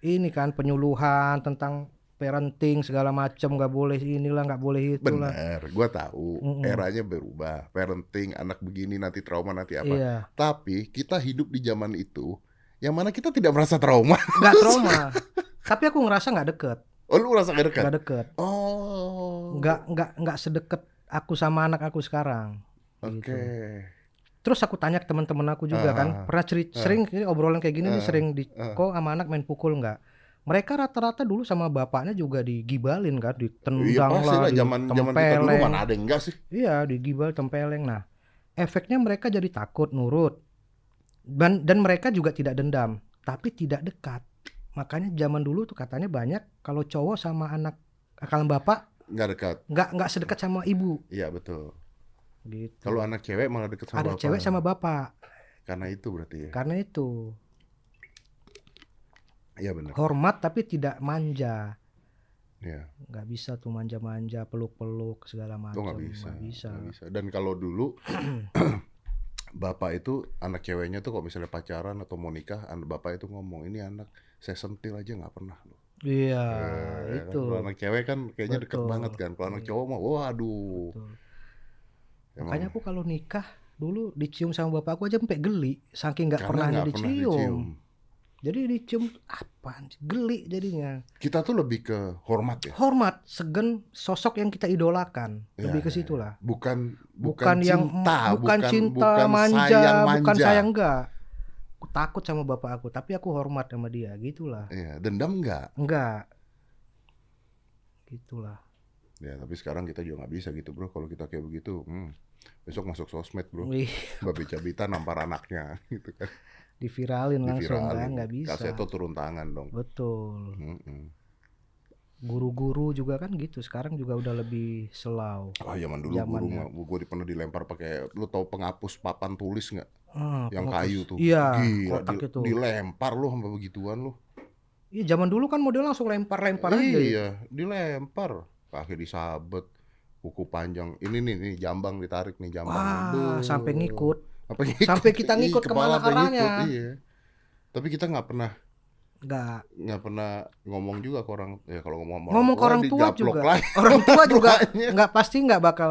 ini kan penyuluhan tentang parenting segala macam nggak boleh inilah nggak boleh itulah. Bener, gua tahu Mm-mm. eranya berubah. Parenting anak begini nanti trauma nanti apa. Iya, Tapi kita hidup di zaman itu yang mana kita tidak merasa trauma. nggak trauma. Tapi aku ngerasa nggak deket, Oh lu merasa gak dekat? nggak deket. Oh. nggak nggak nggak sedekat aku sama anak aku sekarang. Oke. gitu. Terus aku tanya ke teman-teman aku juga Ah, kan, pernah cerita sering ini obrolan kayak gini nih Ah, sering di ah. kok sama anak main pukul nggak? Mereka rata-rata dulu sama bapaknya juga digibalin kan, Iya ditendang pasti lah, lah zaman zaman kita dulu mana ada enggak sih? Iya, digibal tempeleng. Nah, efeknya mereka jadi takut nurut. Dan dan mereka juga tidak dendam, tapi tidak dekat. Makanya zaman dulu tuh katanya banyak kalau cowok sama anak kalau bapak Enggak dekat. nggak nggak sedekat sama ibu Iya betul. gitu. Kalau anak cewek malah deket sama ada bapak. cewek sama bapak Karena itu berarti ya. karena itu Iya benar. hormat tapi tidak manja Iya. nggak bisa tuh manja-manja peluk-peluk segala Itu macam nggak bisa. nggak bisa. nggak bisa. Dan kalau dulu bapak itu anak ceweknya tuh kalau misalnya pacaran atau mau nikah, anak bapak itu ngomong ini anak saya sentil aja nggak pernah. loh." iya Eh, ya kan? itu Kalau anak cewek kan kayaknya deket Betul. banget kan. Kalau anak Iya. cowok mah waduh. Betul. Emang makanya aku kalau nikah dulu dicium sama bapak aku aja sampai geli saking nggak karena pernahnya nggak pernah dicium. Jadi dicium apaan sih? geli jadinya Kita tuh lebih ke hormat ya. hormat segen sosok yang kita idolakan Iya, lebih ke iya, situ lah Bukan bukan, bukan, yang cinta, bukan, cinta bukan manja, sayang bukan manja. sayang enggak. Aku takut sama bapak aku, tapi aku hormat sama dia, gitulah. Iya, dendam enggak? Enggak. Gitulah. Ya, tapi sekarang kita juga nggak bisa gitu, Bro. Kalau kita kayak begitu, hmm, besok masuk sosmed, Bro. Wih, Babe Cabita nampar anaknya gitu kan. Diviralin langsung kan, nggak bisa. Kaseto turun tangan dong. Betul. Guru-guru juga kan gitu. Sekarang juga udah lebih selau. Ah, zaman dulu Zaman guru gue pernah dilempar pakai lu tahu penghapus papan tulis nggak? Ah, Yang penghapus. kayu tuh. Iya, Gila, kotak di- itu. dilempar lu sampai begituan lu. Iya, zaman dulu kan model langsung lempar-lempar aja. Iya, dilempar. Kaki disabet. Kuku panjang. Ini nih, nih jambang ditarik nih jambang. Wah, sampai ngikut. Apa ngikut? Sampai kita ngikut ke mana arahnya. ngikut, Iya. Tapi kita nggak pernah Enggak. nggak pernah ngomong juga ke orang ya kalau ngomong sama Ngomong ke orang tua juga. lagi. Orang tua juga nggak pasti nggak bakal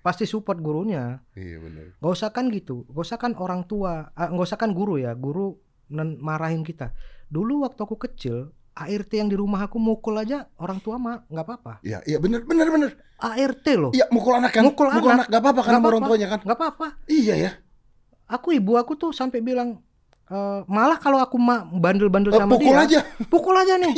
pasti support gurunya. Iya benar. Gak usah kan gitu, gak usah kan orang tua, ah, gak usah kan guru ya, guru marahin kita. Dulu waktu aku kecil, ART yang di rumah aku mukul aja orang tua mah nggak apa-apa. Iya, iya bener bener bener. ART loh. Iya mukul anak kan? Mukul anak. gak apa-apa kan Nggak orang tuanya kan? nggak apa-apa. Iya ya. Aku ibu aku tuh sampai bilang eh, malah kalau aku bandel-bandel Eh, sama pukul dia, aja. pukul aja nih.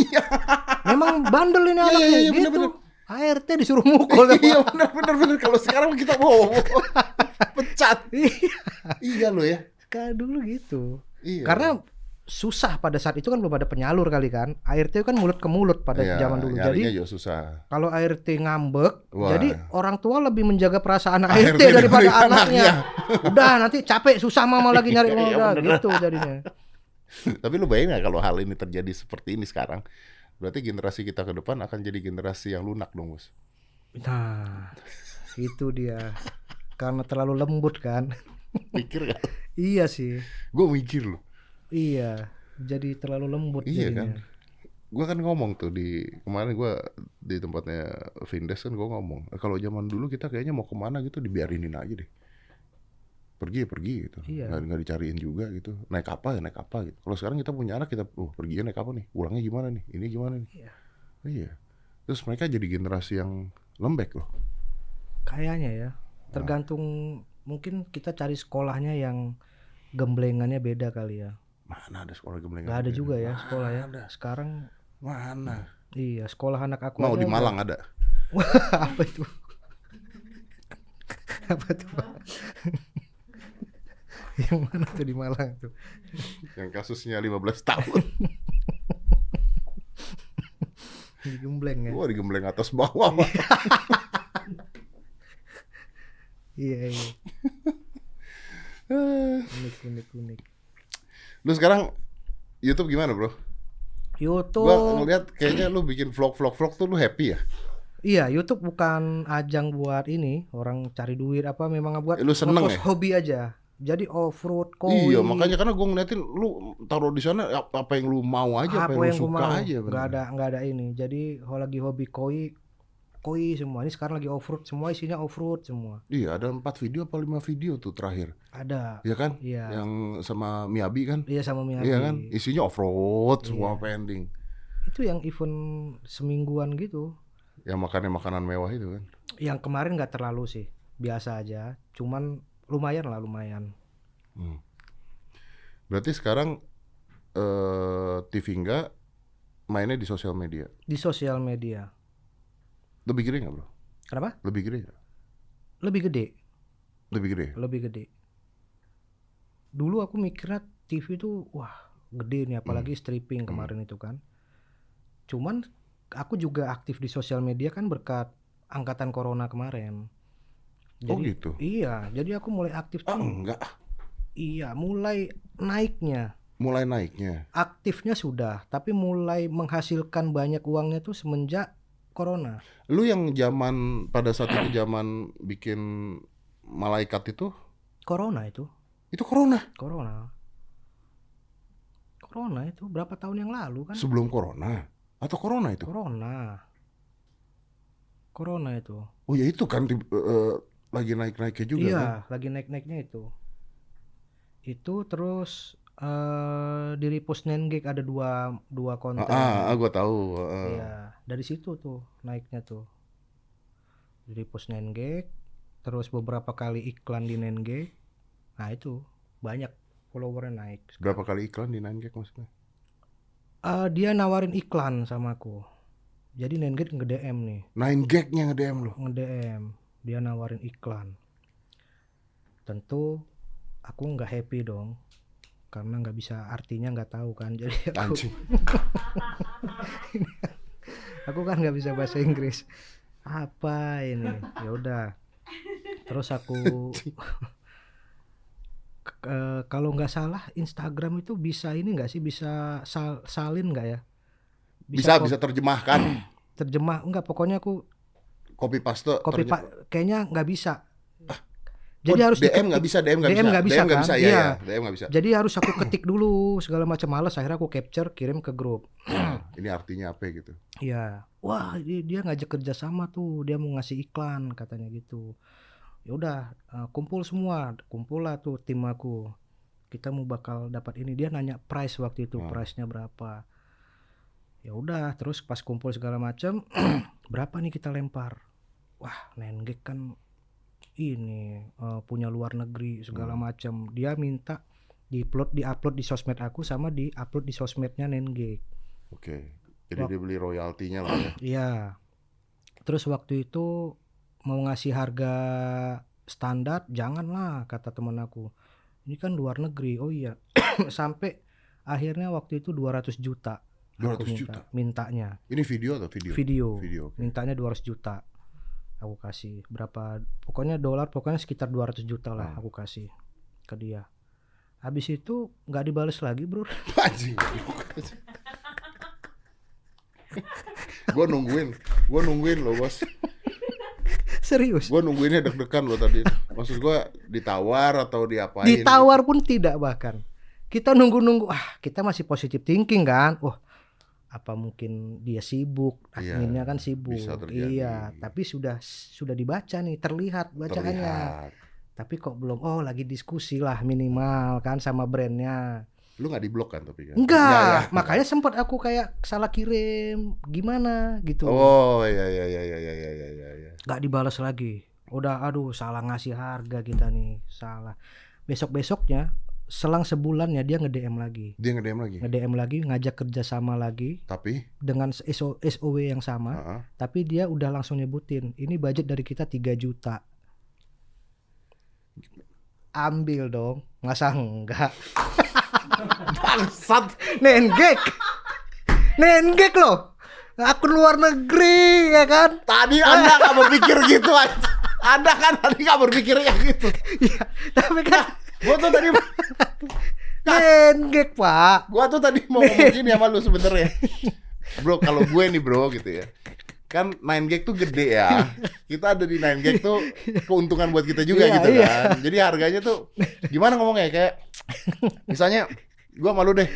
Memang bandel ini Iya, anaknya iya, iya, gitu. bener-bener. ART disuruh mukul. iya bener bener bener. Kalau sekarang kita mau pecat. Iya, Iya lo ya. kayak dulu gitu. Iya. Karena susah pada saat itu kan belum ada penyalur kali kan. ART kan mulut ke mulut pada Iya, zaman dulu. Jadi juga susah. kalau ART ngambek, Wah. jadi orang tua lebih menjaga perasaan ART ART, daripada daripada anaknya. Udah nanti capek susah mama lagi nyari udah bener. gitu jadinya. Tapi lu bayangin gak kalau hal ini terjadi seperti ini sekarang? Berarti generasi kita ke depan akan jadi generasi yang lunak dong, Bos. Nah, itu dia. Karena terlalu lembut kan. Mikir gak? iya sih. Gue mikir loh. Iya. Jadi terlalu lembut Iya jadinya. Gue kan ngomong tuh di kemarin gue di tempatnya Vindes kan gue ngomong kalau zaman dulu kita kayaknya mau ke mana gitu dibiarinin aja deh pergi ya pergi gitu Iya. nggak, nggak dicariin juga gitu naik apa ya naik apa gitu kalau sekarang kita punya anak kita oh pergi naik apa nih pulangnya gimana nih ini gimana nih Iya. iya terus mereka jadi generasi yang lembek loh Kayaknya ya. Tergantung mungkin kita cari sekolahnya yang gemblengannya beda kali ya. Mana ada sekolah gembleng Gak ada juga ya sekolah ya. ada. Sekarang mana iya sekolah anak aku mau di Malang ada apa itu? apa tuh? Yang mana tuh di Malang tuh? yang kasusnya 15 tahun Di Gembleng ya. gua digembleng atas bawah Pak. Iya iya. Unik unik unik. Lu sekarang YouTube gimana bro YouTube. Gua ngeliat kayaknya lu bikin vlog-vlog vlog tuh lu happy ya. Iya, YouTube bukan ajang buat ini orang cari duit apa memang buat Eh, lu seneng ya? hobi aja. Jadi off-road koi. Iya, makanya karena gua ngeliatin lu taruh di sana ap- apa yang lu mau aja, apa, yang, lu gua suka mau. aja. Bener. ada nggak ada ini. Jadi kalau lagi hobi koi koi semua. Ini sekarang lagi off-road semua isinya off-road semua. Iya, ada empat video apa lima video tuh terakhir, Ada. Iya kan? Iya. Yang sama Miyabi kan? Iya sama Miyagi. Iya kan? Isinya off road semua Iya. pending. Itu yang event semingguan gitu. Yang makannya makanan mewah itu kan. Yang kemarin nggak terlalu sih. Biasa aja. Cuman lumayan lah lumayan. Hmm. Berarti sekarang eh TV enggak mainnya di sosial media. Di sosial media. Lebih gede nggak bro? Kenapa? Lebih gede nggak? Lebih gede. Lebih gede. lebih gede. Dulu aku mikirnya TV itu wah gede nih apalagi stripping kemarin itu kan. Cuman aku juga aktif di sosial media kan berkat angkatan corona kemarin. Oh Jadi gitu. iya, jadi aku mulai aktif Ah tuh. enggak, Iya, mulai naiknya. mulai naiknya. Aktifnya sudah, tapi mulai menghasilkan banyak uangnya tuh semenjak corona. Lu yang zaman pada saat itu zaman bikin malaikat itu, Corona itu, itu corona. corona. Corona itu berapa tahun yang lalu kan? Sebelum corona atau corona itu? Corona. Corona itu. Oh ya itu kan di- eh, lagi naik-naiknya juga iya, kan. lagi naik-naiknya itu. Itu terus eh di repost Nengek ada dua dua konten. Ah, ah, gua tahu. ah. Iya, dari situ tuh naiknya tuh. Di repost Nengek, terus beberapa kali iklan di Nengek. Nah, itu banyak followernya naik. Berapa kali iklan di Gag maksudnya? Eh, dia nawarin iklan sama aku. Jadi Nengek nge-DM nih. Nine Gag-nya nge-DM lu. nge-DM dia nawarin iklan tentu aku nggak happy dong karena nggak bisa artinya nggak tahu kan jadi aku. aku kan nggak bisa bahasa Inggris. Apa ini? Ya udah. Terus aku eh, kalau nggak salah Instagram itu bisa ini nggak sih? Bisa sal- salin nggak ya? Bisa kok bisa terjemahkan. terjemah enggak pokoknya aku Copy paste. copy pak kayaknya nggak bisa. Oh, jadi harus DM nggak bisa, DM nggak DM bisa. nggak bisa DM nggak kan? bisa, ya, Iya. ya. DM nggak bisa. Jadi harus aku ketik dulu segala macam males akhirnya aku capture kirim ke grup. Nah, ini artinya apa gitu? Iya. Wah, dia, dia ngajak kerja sama tuh, dia mau ngasih iklan katanya gitu. Ya udah, eh, kumpul semua, kumpul lah tuh tim aku. Kita mau bakal dapat ini. Dia nanya price waktu itu, Hmm. price-nya berapa. ya udah terus pas kumpul segala macam berapa nih kita lempar wah Nengek kan ini eh, punya luar negeri segala Hmm. macam dia minta diupload diupload di sosmed aku sama diupload di sosmednya Nengek Oke. Jadi Wak- dia beli royaltinya lah ya. Iya. Terus waktu itu mau ngasih harga standar, janganlah kata teman aku. Ini kan luar negeri. Oh iya. Sampai akhirnya waktu itu 200 juta. aku 200 minta, juta? Mintanya. Ini video atau video? Video. Video. oke. Mintanya 200 juta. Aku kasih berapa pokoknya dolar pokoknya sekitar 200 juta lah Hmm. aku kasih ke dia. Habis itu nggak dibales lagi, Bro. Anjing. gue nungguin, gue nungguin loh bos. Serius. Gue nungguinnya deg-degan loh tadi. Maksud gue ditawar atau diapain? Ditawar pun tidak bahkan. Kita nunggu-nunggu, ah kita masih positive thinking kan. Wah, apa mungkin dia sibuk, Iya, adminnya kan sibuk. Iya, tapi sudah sudah dibaca nih, terlihat bacaannya. Terlihat. Tapi kok belum, oh lagi diskusi lah minimal kan sama brandnya. Lu nggak diblok kan tapi kan? Enggak, Nggak ya? makanya sempat aku kayak salah kirim, gimana gitu. Oh iya iya iya iya iya iya iya. iya. Nggak dibalas lagi. Udah, aduh salah ngasih harga kita nih, salah. Besok-besoknya, selang sebulan ya dia nge-DM lagi. Dia nge-DM lagi. nge-DM lagi ngajak kerjasama lagi Tapi, dengan SO, SOW yang sama Heeh. tapi dia udah langsung nyebutin ini budget dari kita 3 juta ambil dong masa enggak bangsat. nengek nengek loh aku luar negeri ya kan Tadi Anda nggak berpikir gitu aja. Anda kan tadi nggak berpikir kayak gitu. ya, tapi kan Gua tuh tadi nengek pak gua tuh tadi mau ngomong gini sama lu sebenernya. Bro, kalau gue nih bro gitu ya. Kan 9 gag tuh gede ya. Kita ada di 9 gag tuh keuntungan buat kita juga Iya, gitu iya. kan. Jadi harganya tuh gimana ngomongnya kayak misalnya gua malu deh.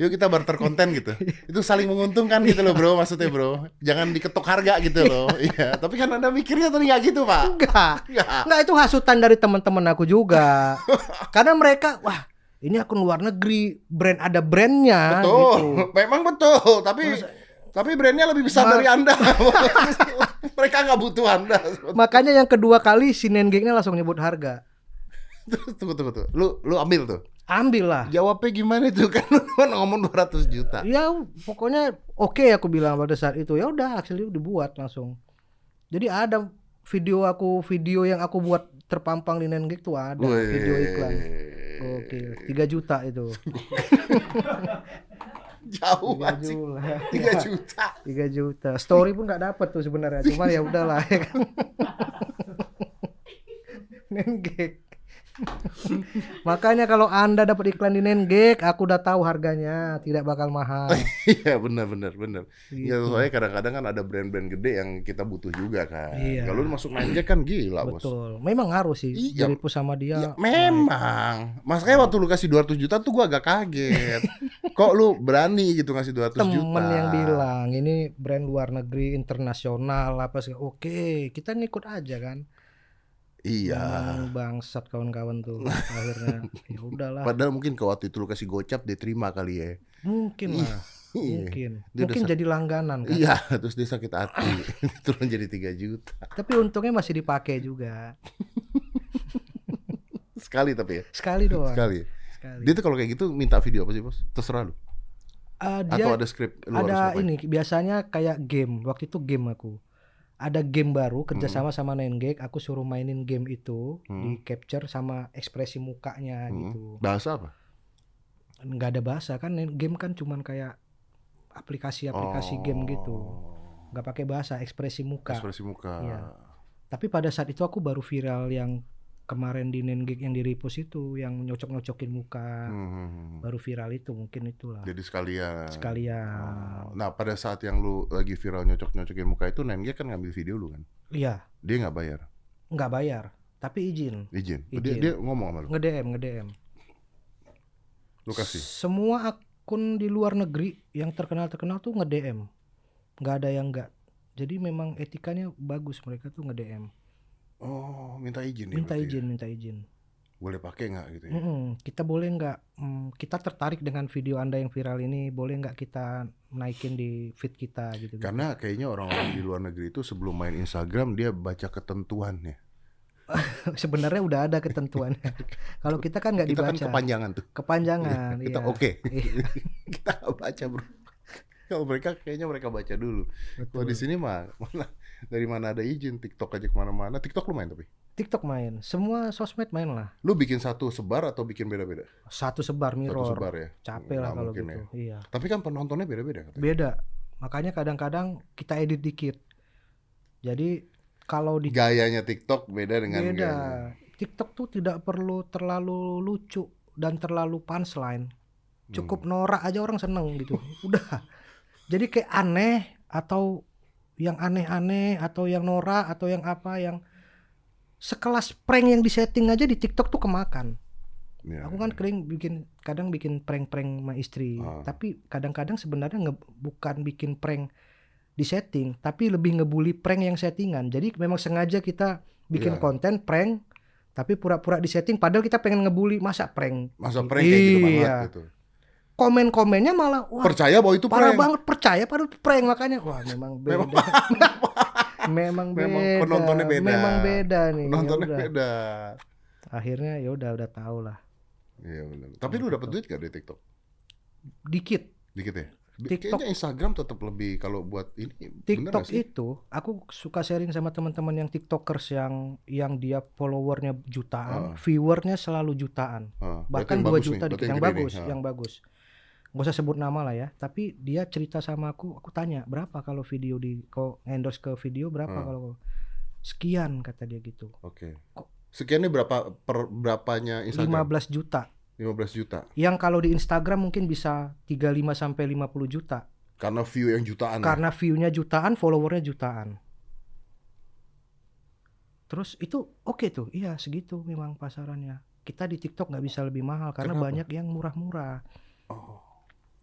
Yuk kita barter konten gitu. Itu saling menguntungkan gitu loh bro maksudnya bro. Jangan diketok harga gitu loh. Iya. Tapi kan anda mikirnya tadi nggak gitu pak. enggak Nggak. Enggak itu hasutan dari teman-teman aku juga. Karena mereka wah ini akun luar negeri, brand ada brandnya Betul, gitu. memang betul. Tapi tapi brandnya lebih besar dari anda. Mereka nggak butuh anda. Makanya yang kedua kali si Nengeknya langsung nyebut harga. Terus tunggu tunggu tuh. Lu lu ambil tuh. Ambil lah. Jawabnya gimana tuh kan ngomong 200 juta. Ya pokoknya oke aku bilang pada saat itu. Ya udah actually dibuat langsung. Jadi ada video aku video yang aku buat terpampang di Nengek tuh ada Wih. video iklan. Oke, 3 juta itu. Jauh 3 anjing. juta. 3 juta. 3 juta. Story pun nggak dapet tuh sebenarnya. Cuma ya udahlah ya kan. Nengek. Makanya kalau Anda dapat iklan di Nengek, aku udah tahu harganya, tidak bakal mahal. Iya benar benar benar. Ya Gitu. soalnya kadang-kadang kan ada brand-brand gede yang kita butuh juga kan. Iya. Kalau lu masuk Nine kan gila bos. Betul. Memang harus sih. Iya. Dari sama dia. Ya, memang. Makanya waktu lu kasih 200 juta tuh gua agak kaget. Kok lu berani gitu ngasih 200 juta? Temen yang bilang ini brand luar negeri internasional apa sih? Oke, kita ngikut aja kan. Iya. Bangsat kawan-kawan tuh akhirnya. Ya udahlah. Padahal mungkin kalau waktu itu lu kasih gocap dia terima kali ya. Mungkin lah. Iya. Mungkin. Dia Mungkin jadi langganan kan. Iya, terus dia sakit hati. Turun jadi 3 juta. Tapi untungnya masih dipakai juga. Sekali tapi ya. Sekali doang. Sekali. Sekali. Dia tuh kalau kayak gitu minta video apa sih, Bos? Terserah lu. Ah, dia Atau ada skrip lu ada ini biasanya kayak game. Waktu itu game aku. Ada game baru kerjasama sama Nine Gag. Aku suruh mainin game itu Hmm. di capture sama ekspresi mukanya Hmm. gitu. Bahasa apa? Nggak ada bahasa kan game kan cuman kayak aplikasi-aplikasi game gitu. Oh. Nggak pakai bahasa, ekspresi muka. Ekspresi muka. Iya. Tapi pada saat itu aku baru viral yang kemarin di Nine Gag yang di repost itu yang nyocok-nyocokin muka. Hmm. Baru viral itu mungkin itulah. Jadi sekalian. Sekalian. Oh. Nah, pada saat yang lu lagi viral nyocok-nyocokin muka itu, Nenge kan ngambil video lu kan? Iya, Dia nggak bayar, nggak bayar, tapi izin. izin. Izin. Dia, dia ngomong sama lu, Nge-DM, nge-DM. lu kasih. Semua akun di luar negeri yang terkenal-terkenal tuh nge-DM. Nggak ada yang nggak. Jadi memang etikanya bagus mereka tuh nge-DM. Oh, minta izin ya Minta ya? izin, minta izin. boleh pakai nggak gitu ya. Mm-mm. Kita boleh nggak? mm, kita tertarik dengan video anda yang viral ini, boleh nggak kita naikin di feed kita gitu? Karena kayaknya orang-orang di luar negeri itu sebelum main Instagram dia baca ketentuan ya. Sebenarnya udah ada ketentuannya. Kalau kita kan nggak Kita kan dibaca. kepanjangan tuh. Kepanjangan. kita iya. oke. Iya, kita nggak baca bro. Kalau mereka kayaknya mereka baca dulu. Kalau di sini mah mana dari mana ada izin TikTok aja ke mana-mana. TikTok lu main tapi. TikTok main, semua sosmed main lah. Lu bikin satu sebar atau bikin beda-beda? Satu sebar mirror. Satu sebar ya. Capek lah kalau gitu. ya. Iya. Tapi kan penontonnya beda-beda. Beda. Makanya kadang-kadang kita edit dikit. Jadi kalau di Gayanya TikTok beda dengan beda. gayanya. TikTok tuh tidak perlu terlalu lucu dan terlalu punchline. Hmm. Cukup norak aja orang seneng gitu. Udah. Jadi kayak aneh atau yang aneh-aneh atau yang norak atau yang apa yang sekelas prank yang disetting aja di TikTok tuh kemakan. Ya, Aku kan ya. kering bikin kadang bikin prank-prank sama istri, Ah. tapi kadang-kadang sebenarnya nge, bukan bikin prank di setting, tapi lebih ngebully prank yang settingan. Jadi memang sengaja kita bikin Iya. konten prank, tapi pura-pura di setting, padahal kita pengen ngebully masa prank. Masa prank kayak gitu banget Iya. gitu. Komen-komennya malah wah Percaya bahwa itu parah prank. banget percaya padahal itu prank makanya wah memang beda. memang beda. Memang penontonnya beda. Memang beda nih. ya Nontonnya udah. beda. Akhirnya ya udah udah tahu lah. Iya benar. Tapi lu dapat duit gak dari TikTok? Dikit Dikit ya? TikTok- Kayaknya Instagram tetap lebih kalau buat ini TikTok itu aku suka sharing sama teman-teman yang TikTokers yang yang dia followernya jutaan, Ah. viewernya selalu jutaan, berarti bahkan yang 2 bagus nih, juta berarti dikit. yang nih. bagus, Ah. yang bagus. Gak usah sebut nama lah ya, tapi dia cerita sama aku, aku tanya berapa kalau video di kau endorse ke video berapa Ah. kalau sekian kata dia gitu. Oke. Kok- Sekian nih berapa per berapanya Instagram? 15 juta. 15 juta. Yang kalau di Instagram mungkin bisa 35 sampai 50 juta. Karena view yang jutaan ya? Karena view-nya jutaan, followernya jutaan. Terus itu oke tuh, iya segitu memang pasarannya. Kita di TikTok nggak bisa lebih mahal karena Kenapa? banyak yang murah-murah. Oh.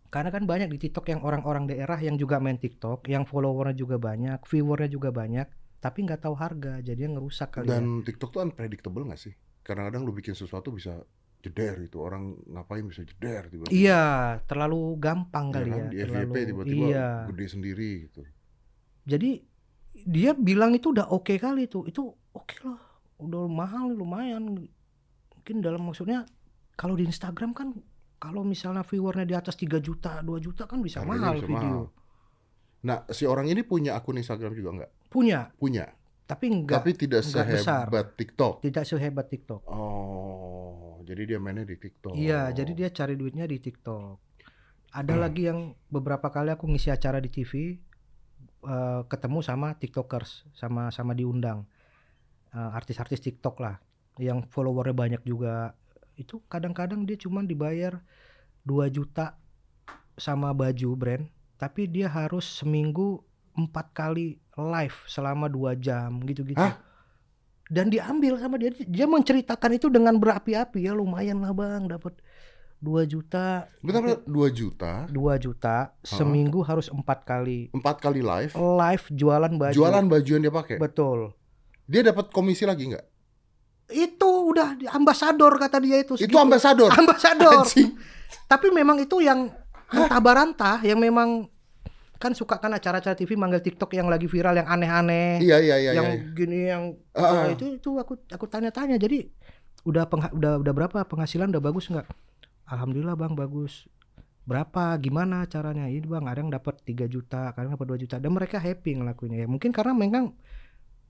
Karena kan banyak di TikTok yang orang-orang daerah yang juga main TikTok, yang followernya juga banyak, viewernya juga banyak, tapi nggak tahu harga, jadinya ngerusak kali ya. Dan TikTok tuh unpredictable gak sih? Kadang-kadang lu bikin sesuatu bisa jeder itu orang ngapain bisa jeder tiba-tiba. Iya, terlalu Iya gampang kali kan? ya. Di terlalu, FYP tiba-tiba iya. gede sendiri gitu. Jadi dia bilang itu udah oke kali tuh. Itu oke lah. Udah mahal lumayan. Mungkin dalam maksudnya kalau di Instagram kan kalau misalnya viewernya di atas 3 juta, 2 juta kan bisa Harganya mahal bisa video. mahal. Nah, si orang ini punya akun Instagram juga nggak? Punya, Punya. tapi enggak Tapi tidak nggak besar. sehebat TikTok. tidak sehebat TikTok. Oh, jadi dia mainnya di TikTok. Iya, jadi dia cari duitnya di TikTok. Ada Hmm. lagi yang beberapa kali aku ngisi acara di TV eh, ketemu sama TikTokers, sama sama diundang Eh, artis-artis TikTok lah, yang followernya banyak juga. Itu kadang-kadang dia cuman dibayar 2 juta sama baju brand, tapi dia harus seminggu empat kali live selama dua jam gitu-gitu. Hah? Dan diambil sama dia, dia menceritakan itu dengan berapi-api ya lumayan lah bang, dapat 2 juta, Bentar, 2 juta, 2 juta seminggu harus empat kali empat kali live, live jualan baju. jualan baju yang dia pakai. Betul. Dia dapat komisi lagi nggak? Itu udah di- ambasador kata dia itu. Itu segitu. ambasador. ambasador. Anjing. Tapi memang itu yang antah barantah yang memang kan suka kan acara-acara TV manggil TikTok yang lagi viral yang aneh-aneh. Iya, iya, iya. yang iya. gini yang Nah, ah. itu itu aku aku tanya-tanya. Jadi udah pengha- udah udah berapa penghasilan udah bagus nggak? Alhamdulillah Bang bagus. Berapa? Gimana caranya? Ini Bang, ada yang dapat 3 juta, kadang dapat 2 juta. Dan mereka happy ngelakuinnya ya. Mungkin karena memang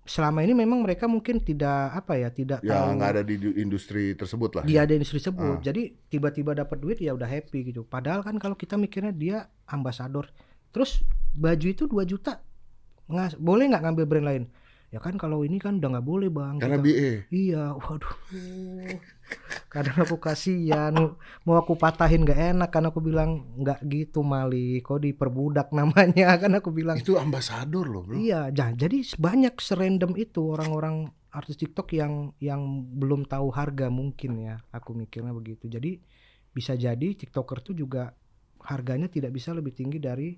selama ini memang mereka mungkin tidak apa ya, tidak Ya tahu nggak ada di du- industri tersebut lah. dia ada industri tersebut. Ah. Jadi tiba-tiba dapat duit ya udah happy gitu. Padahal kan kalau kita mikirnya dia ambasador. Terus baju itu 2 juta. Ngas, boleh nggak ngambil brand lain? Ya kan kalau ini kan udah nggak boleh bang. Karena Kita- BE. Iya, waduh. Kadang aku kasihan, mau aku patahin gak enak kan aku bilang nggak gitu Mali, kok diperbudak namanya kan aku bilang. Itu ambasador loh, bro. Iya, ja- jadi banyak serandom itu orang-orang artis TikTok yang yang belum tahu harga mungkin ya. Aku mikirnya begitu. Jadi bisa jadi TikToker tuh juga harganya tidak bisa lebih tinggi dari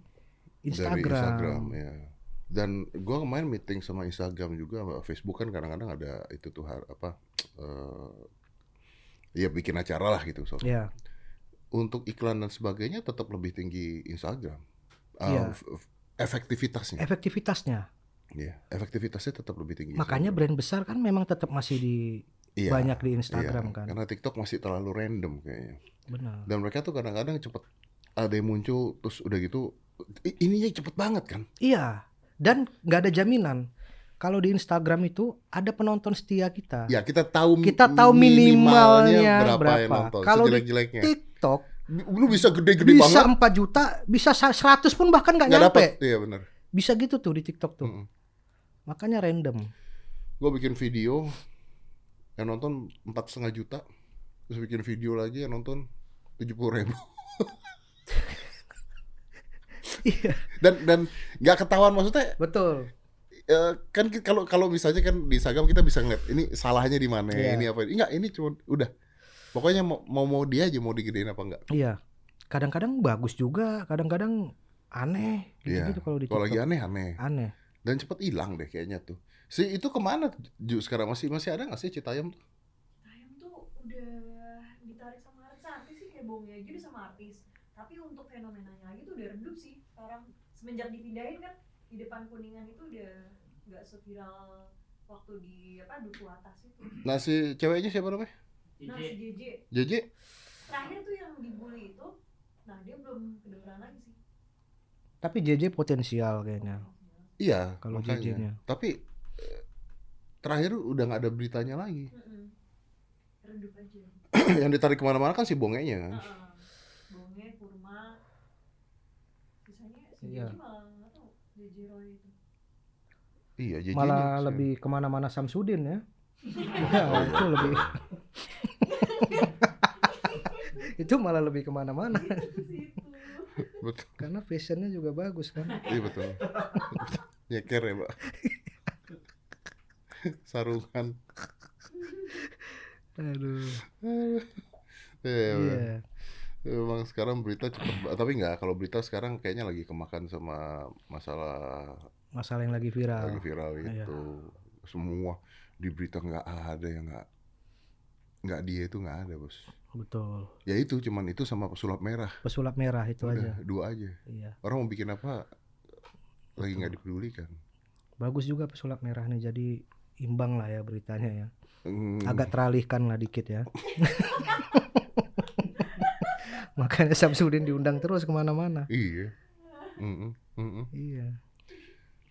Instagram. Dari Instagram ya. Dan gua kemarin meeting sama Instagram juga sama Facebook kan kadang-kadang ada itu tuh har- apa eh, ya bikin acara lah gitu. So. ya Untuk iklan dan sebagainya tetap lebih tinggi Instagram. Uh, f- f- efektivitasnya. efektivitasnya Iya, efektivitasnya tetap lebih tinggi. makanya Instagram. brand besar kan memang tetap masih di Iya, banyak di iya. Instagram kan Karena TikTok masih terlalu random kayaknya. benar Dan mereka tuh kadang-kadang cepet ada yang muncul terus udah gitu ininya cepet banget kan. iya dan nggak ada jaminan kalau di Instagram itu ada penonton setia kita Ya kita tahu Kita tahu minimalnya berapa, yang berapa. nonton. Kalau di. TikTok Lu bisa gede-gede bisa banget 4 juta bisa sa- 100 pun bahkan nggak nyampe dapet. Iya benar. bisa gitu tuh di TikTok tuh Mm-mm. makanya random Gue bikin video yang nonton empat setengah juta, terus bikin video lagi yang nonton tujuh puluh ribu. Iya. dan dan nggak ketahuan maksudnya betul. eh, kan kalau kalau misalnya kan di Instagram kita bisa ngeliat ini salahnya di mana Iya. ini apa enggak ini cuma udah. Pokoknya mau mau mau dia aja mau digedein apa enggak. Iya. Kadang-kadang bagus juga kadang-kadang aneh gitu, Iya. gitu kalau di kalau lagi aneh aneh. Aneh. Dan cepet hilang deh kayaknya tuh. Si itu ke mana Ju sekarang? Masih masih ada nggak sih Citayam tuh? Ayam tuh udah ditarik sama artis-artis sih hebohnya aja udah sama artis. Tapi untuk fenomenanya lagi tuh udah redup sih sekarang semenjak dipindahin kan di depan kuningan itu udah nggak seviral waktu di apa duku atas itu. nah si ceweknya siapa namanya Nah si JJ JJ terakhir tuh yang dibully itu, nah dia belum kedengeran lagi sih. tapi JJ potensial kayaknya iya Kalau. JJ-nya. tapi eh, terakhir udah nggak ada beritanya lagi Mm-mm. Redup aja. yang ditarik ke mana-mana kan si bongenya kan Heeh. Bonge, Iya. Malah nggak tahu JJ Roy itu. iya JJ malah lebih ke mana-mana Samsudin ya. Ya itu lebih. Itu malah lebih ke mana-mana. Itu. betul. Karena fashionnya juga bagus kan. Iya betul. Nyeker ya mbak sarungan. Aduh. Iya, iya Emang sekarang berita cepet ba- tapi nggak kalau berita sekarang kayaknya lagi kemakan sama masalah masalah yang lagi viral. Lagi viral Iya. itu. Semua di berita nggak ada yang nggak nggak dia itu nggak ada bos. Betul. Ya itu cuman itu sama pesulap merah. Pesulap merah itu Udah, aja. dua aja. Iya. Orang mau bikin apa? Lagi nggak dipedulikan. Bagus juga pesulap merah nih jadi imbang lah ya beritanya ya. Hmm, agak teralihkan lah dikit ya makanya Samsudin diundang terus ke mana-mana. Iya. Mm-mm, mm-mm. iya.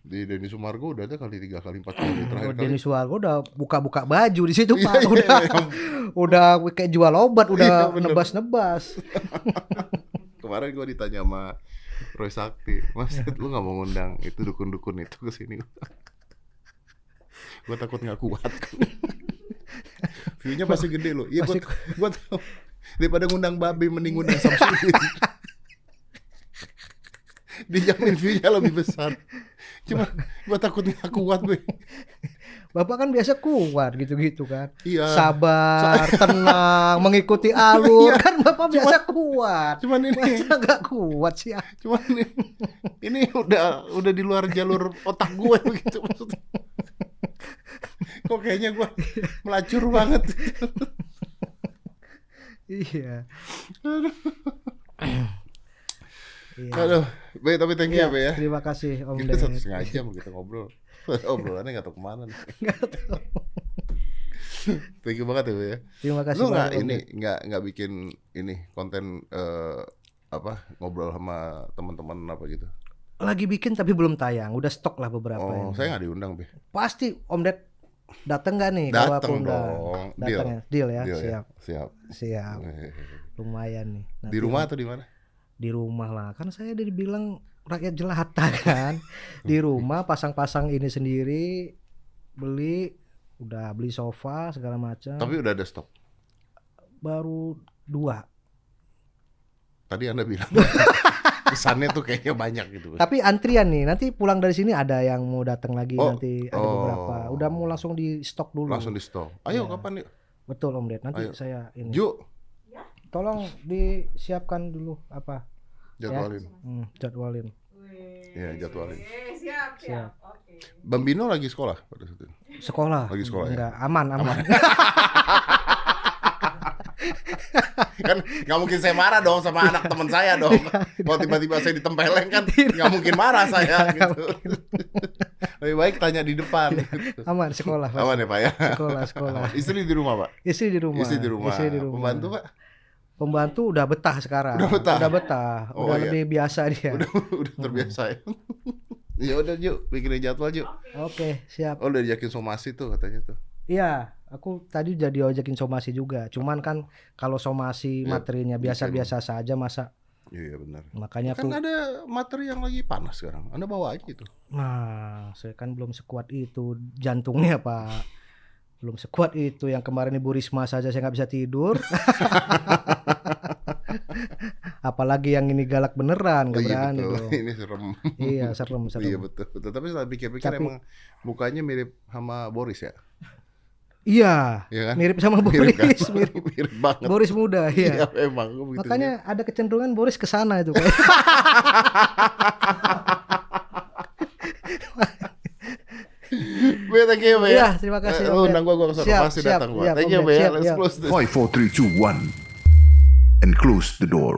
Di Denny Sumargo udah ada kali tiga kali empat kali terakhir Oh, kali. Denny Suargo udah buka-buka baju di situ pak. Iya, udah yang udah kayak jual obat Iya, udah nebas-nebas. Kemarin gua ditanya sama Roy Sakti mas lu nggak mau ngundang itu dukun-dukun itu ke sini? Gua takut nggak kuat. View-nya pasti gede loh. Iya Pasti- gua tahu daripada ngundang babi mending ngundang Samsudin dijamin view-nya lebih besar. Cuma gua takut nggak kuat gue bapak kan biasa kuat gitu-gitu kan. Iya. Sabar tenang mengikuti alur. Kan bapak biasa kuat. cuman ini masa nggak kuat sih ah? cuman ini, ini udah udah di luar jalur otak gue begitu maksudnya. Kok kayaknya gue melacur banget iya. Iya. aduh. Be, tapi thank you Iya, ya Be ya. terima kasih Om kita satu setengah jam kita ngobrol. Obrolannya nggak tahu ke mana nih. thank you banget ya Be ya. Terima kasih lu Om ini nggak nggak bikin ini konten eh, apa ngobrol sama teman-teman apa gitu? Lagi bikin tapi belum tayang. Udah stok lah beberapa oh yang- saya nggak diundang Be pasti Om Ded dateng gak nih datang undang dong. Deal. Datang ya? Deal ya? Deal ya. siap. Siap. Siap. Lumayan nih. Di Nanti rumah atau di mana? Di rumah lah. Kan saya udah dibilang rakyat jelata kan. Di rumah pasang-pasang ini sendiri beli udah beli sofa segala macam. Tapi udah ada stok? Baru dua. Tadi Anda bilang kesannya tuh kayaknya banyak gitu. tapi antrian nih nanti pulang dari sini ada yang mau datang lagi Oh, nanti ada oh. beberapa udah mau langsung di stok dulu Langsung di stok. Ayo Iya. kapan yuk? betul om Ded nanti Ayo. saya ini Ju, tolong disiapkan dulu apa jadwalin. hmm, jadwalin. Iya, jadwalin. Siap, siap. Siap. Oke. Bambino lagi sekolah pada saat itu. sekolah Lagi sekolah ya? enggak aman aman kan nggak mungkin saya marah dong sama anak teman saya dong. Kalau tiba-tiba saya ditempeleng kan nggak mungkin marah saya gitu. Lebih baik tanya di depan. gitu. Aman sekolah, Pak. Aman ya Pak ya? Sekolah, sekolah. Istri di rumah Pak? Istri di rumah. Istri di rumah. Istri di rumah. Pembantu Pak? Pembantu udah betah sekarang. Udah betah? Udah betah. Oh, udah iya. lebih biasa dia. Udah, udah terbiasa ya. Ya udah Ju, bikinin jadwal Ju. Oke, siap. Oh udah diajakin somasi tuh katanya tuh. Iya, aku tadi jadi ojekin somasi juga. Cuman kan kalau somasi Ya, materinya biasa-biasa saja masa Iya benar. makanya Kan aku ada materi yang lagi panas sekarang. Anda bawa aja itu. nah, saya kan belum sekuat itu jantungnya, Pak. Belum sekuat itu yang kemarin Ibu Risma saja saya nggak bisa tidur. Apalagi yang ini galak beneran, nggak Oh, iya berani betul. dong. Ini serem. Iya, serem, serem. Iya betul, betul. Tapi setelah pikir-pikir Tapi- emang mukanya mirip sama Boris ya. Iya, Iya kan? mirip sama Mirip kan? Boris, mirip. mirip banget. Boris muda, iya. Iya, emang aku begitu. Makanya ada kecenderungan Boris ke sana itu. Pak. Be, thank you, Be. Iya, terima kasih, Eh, Lu ya. undang gua, gua ke sana. Siap, Pasti siap, datang gua. siap, Thank you, ya. Be. Let's close this. Five, four, three, two, one, and close the door.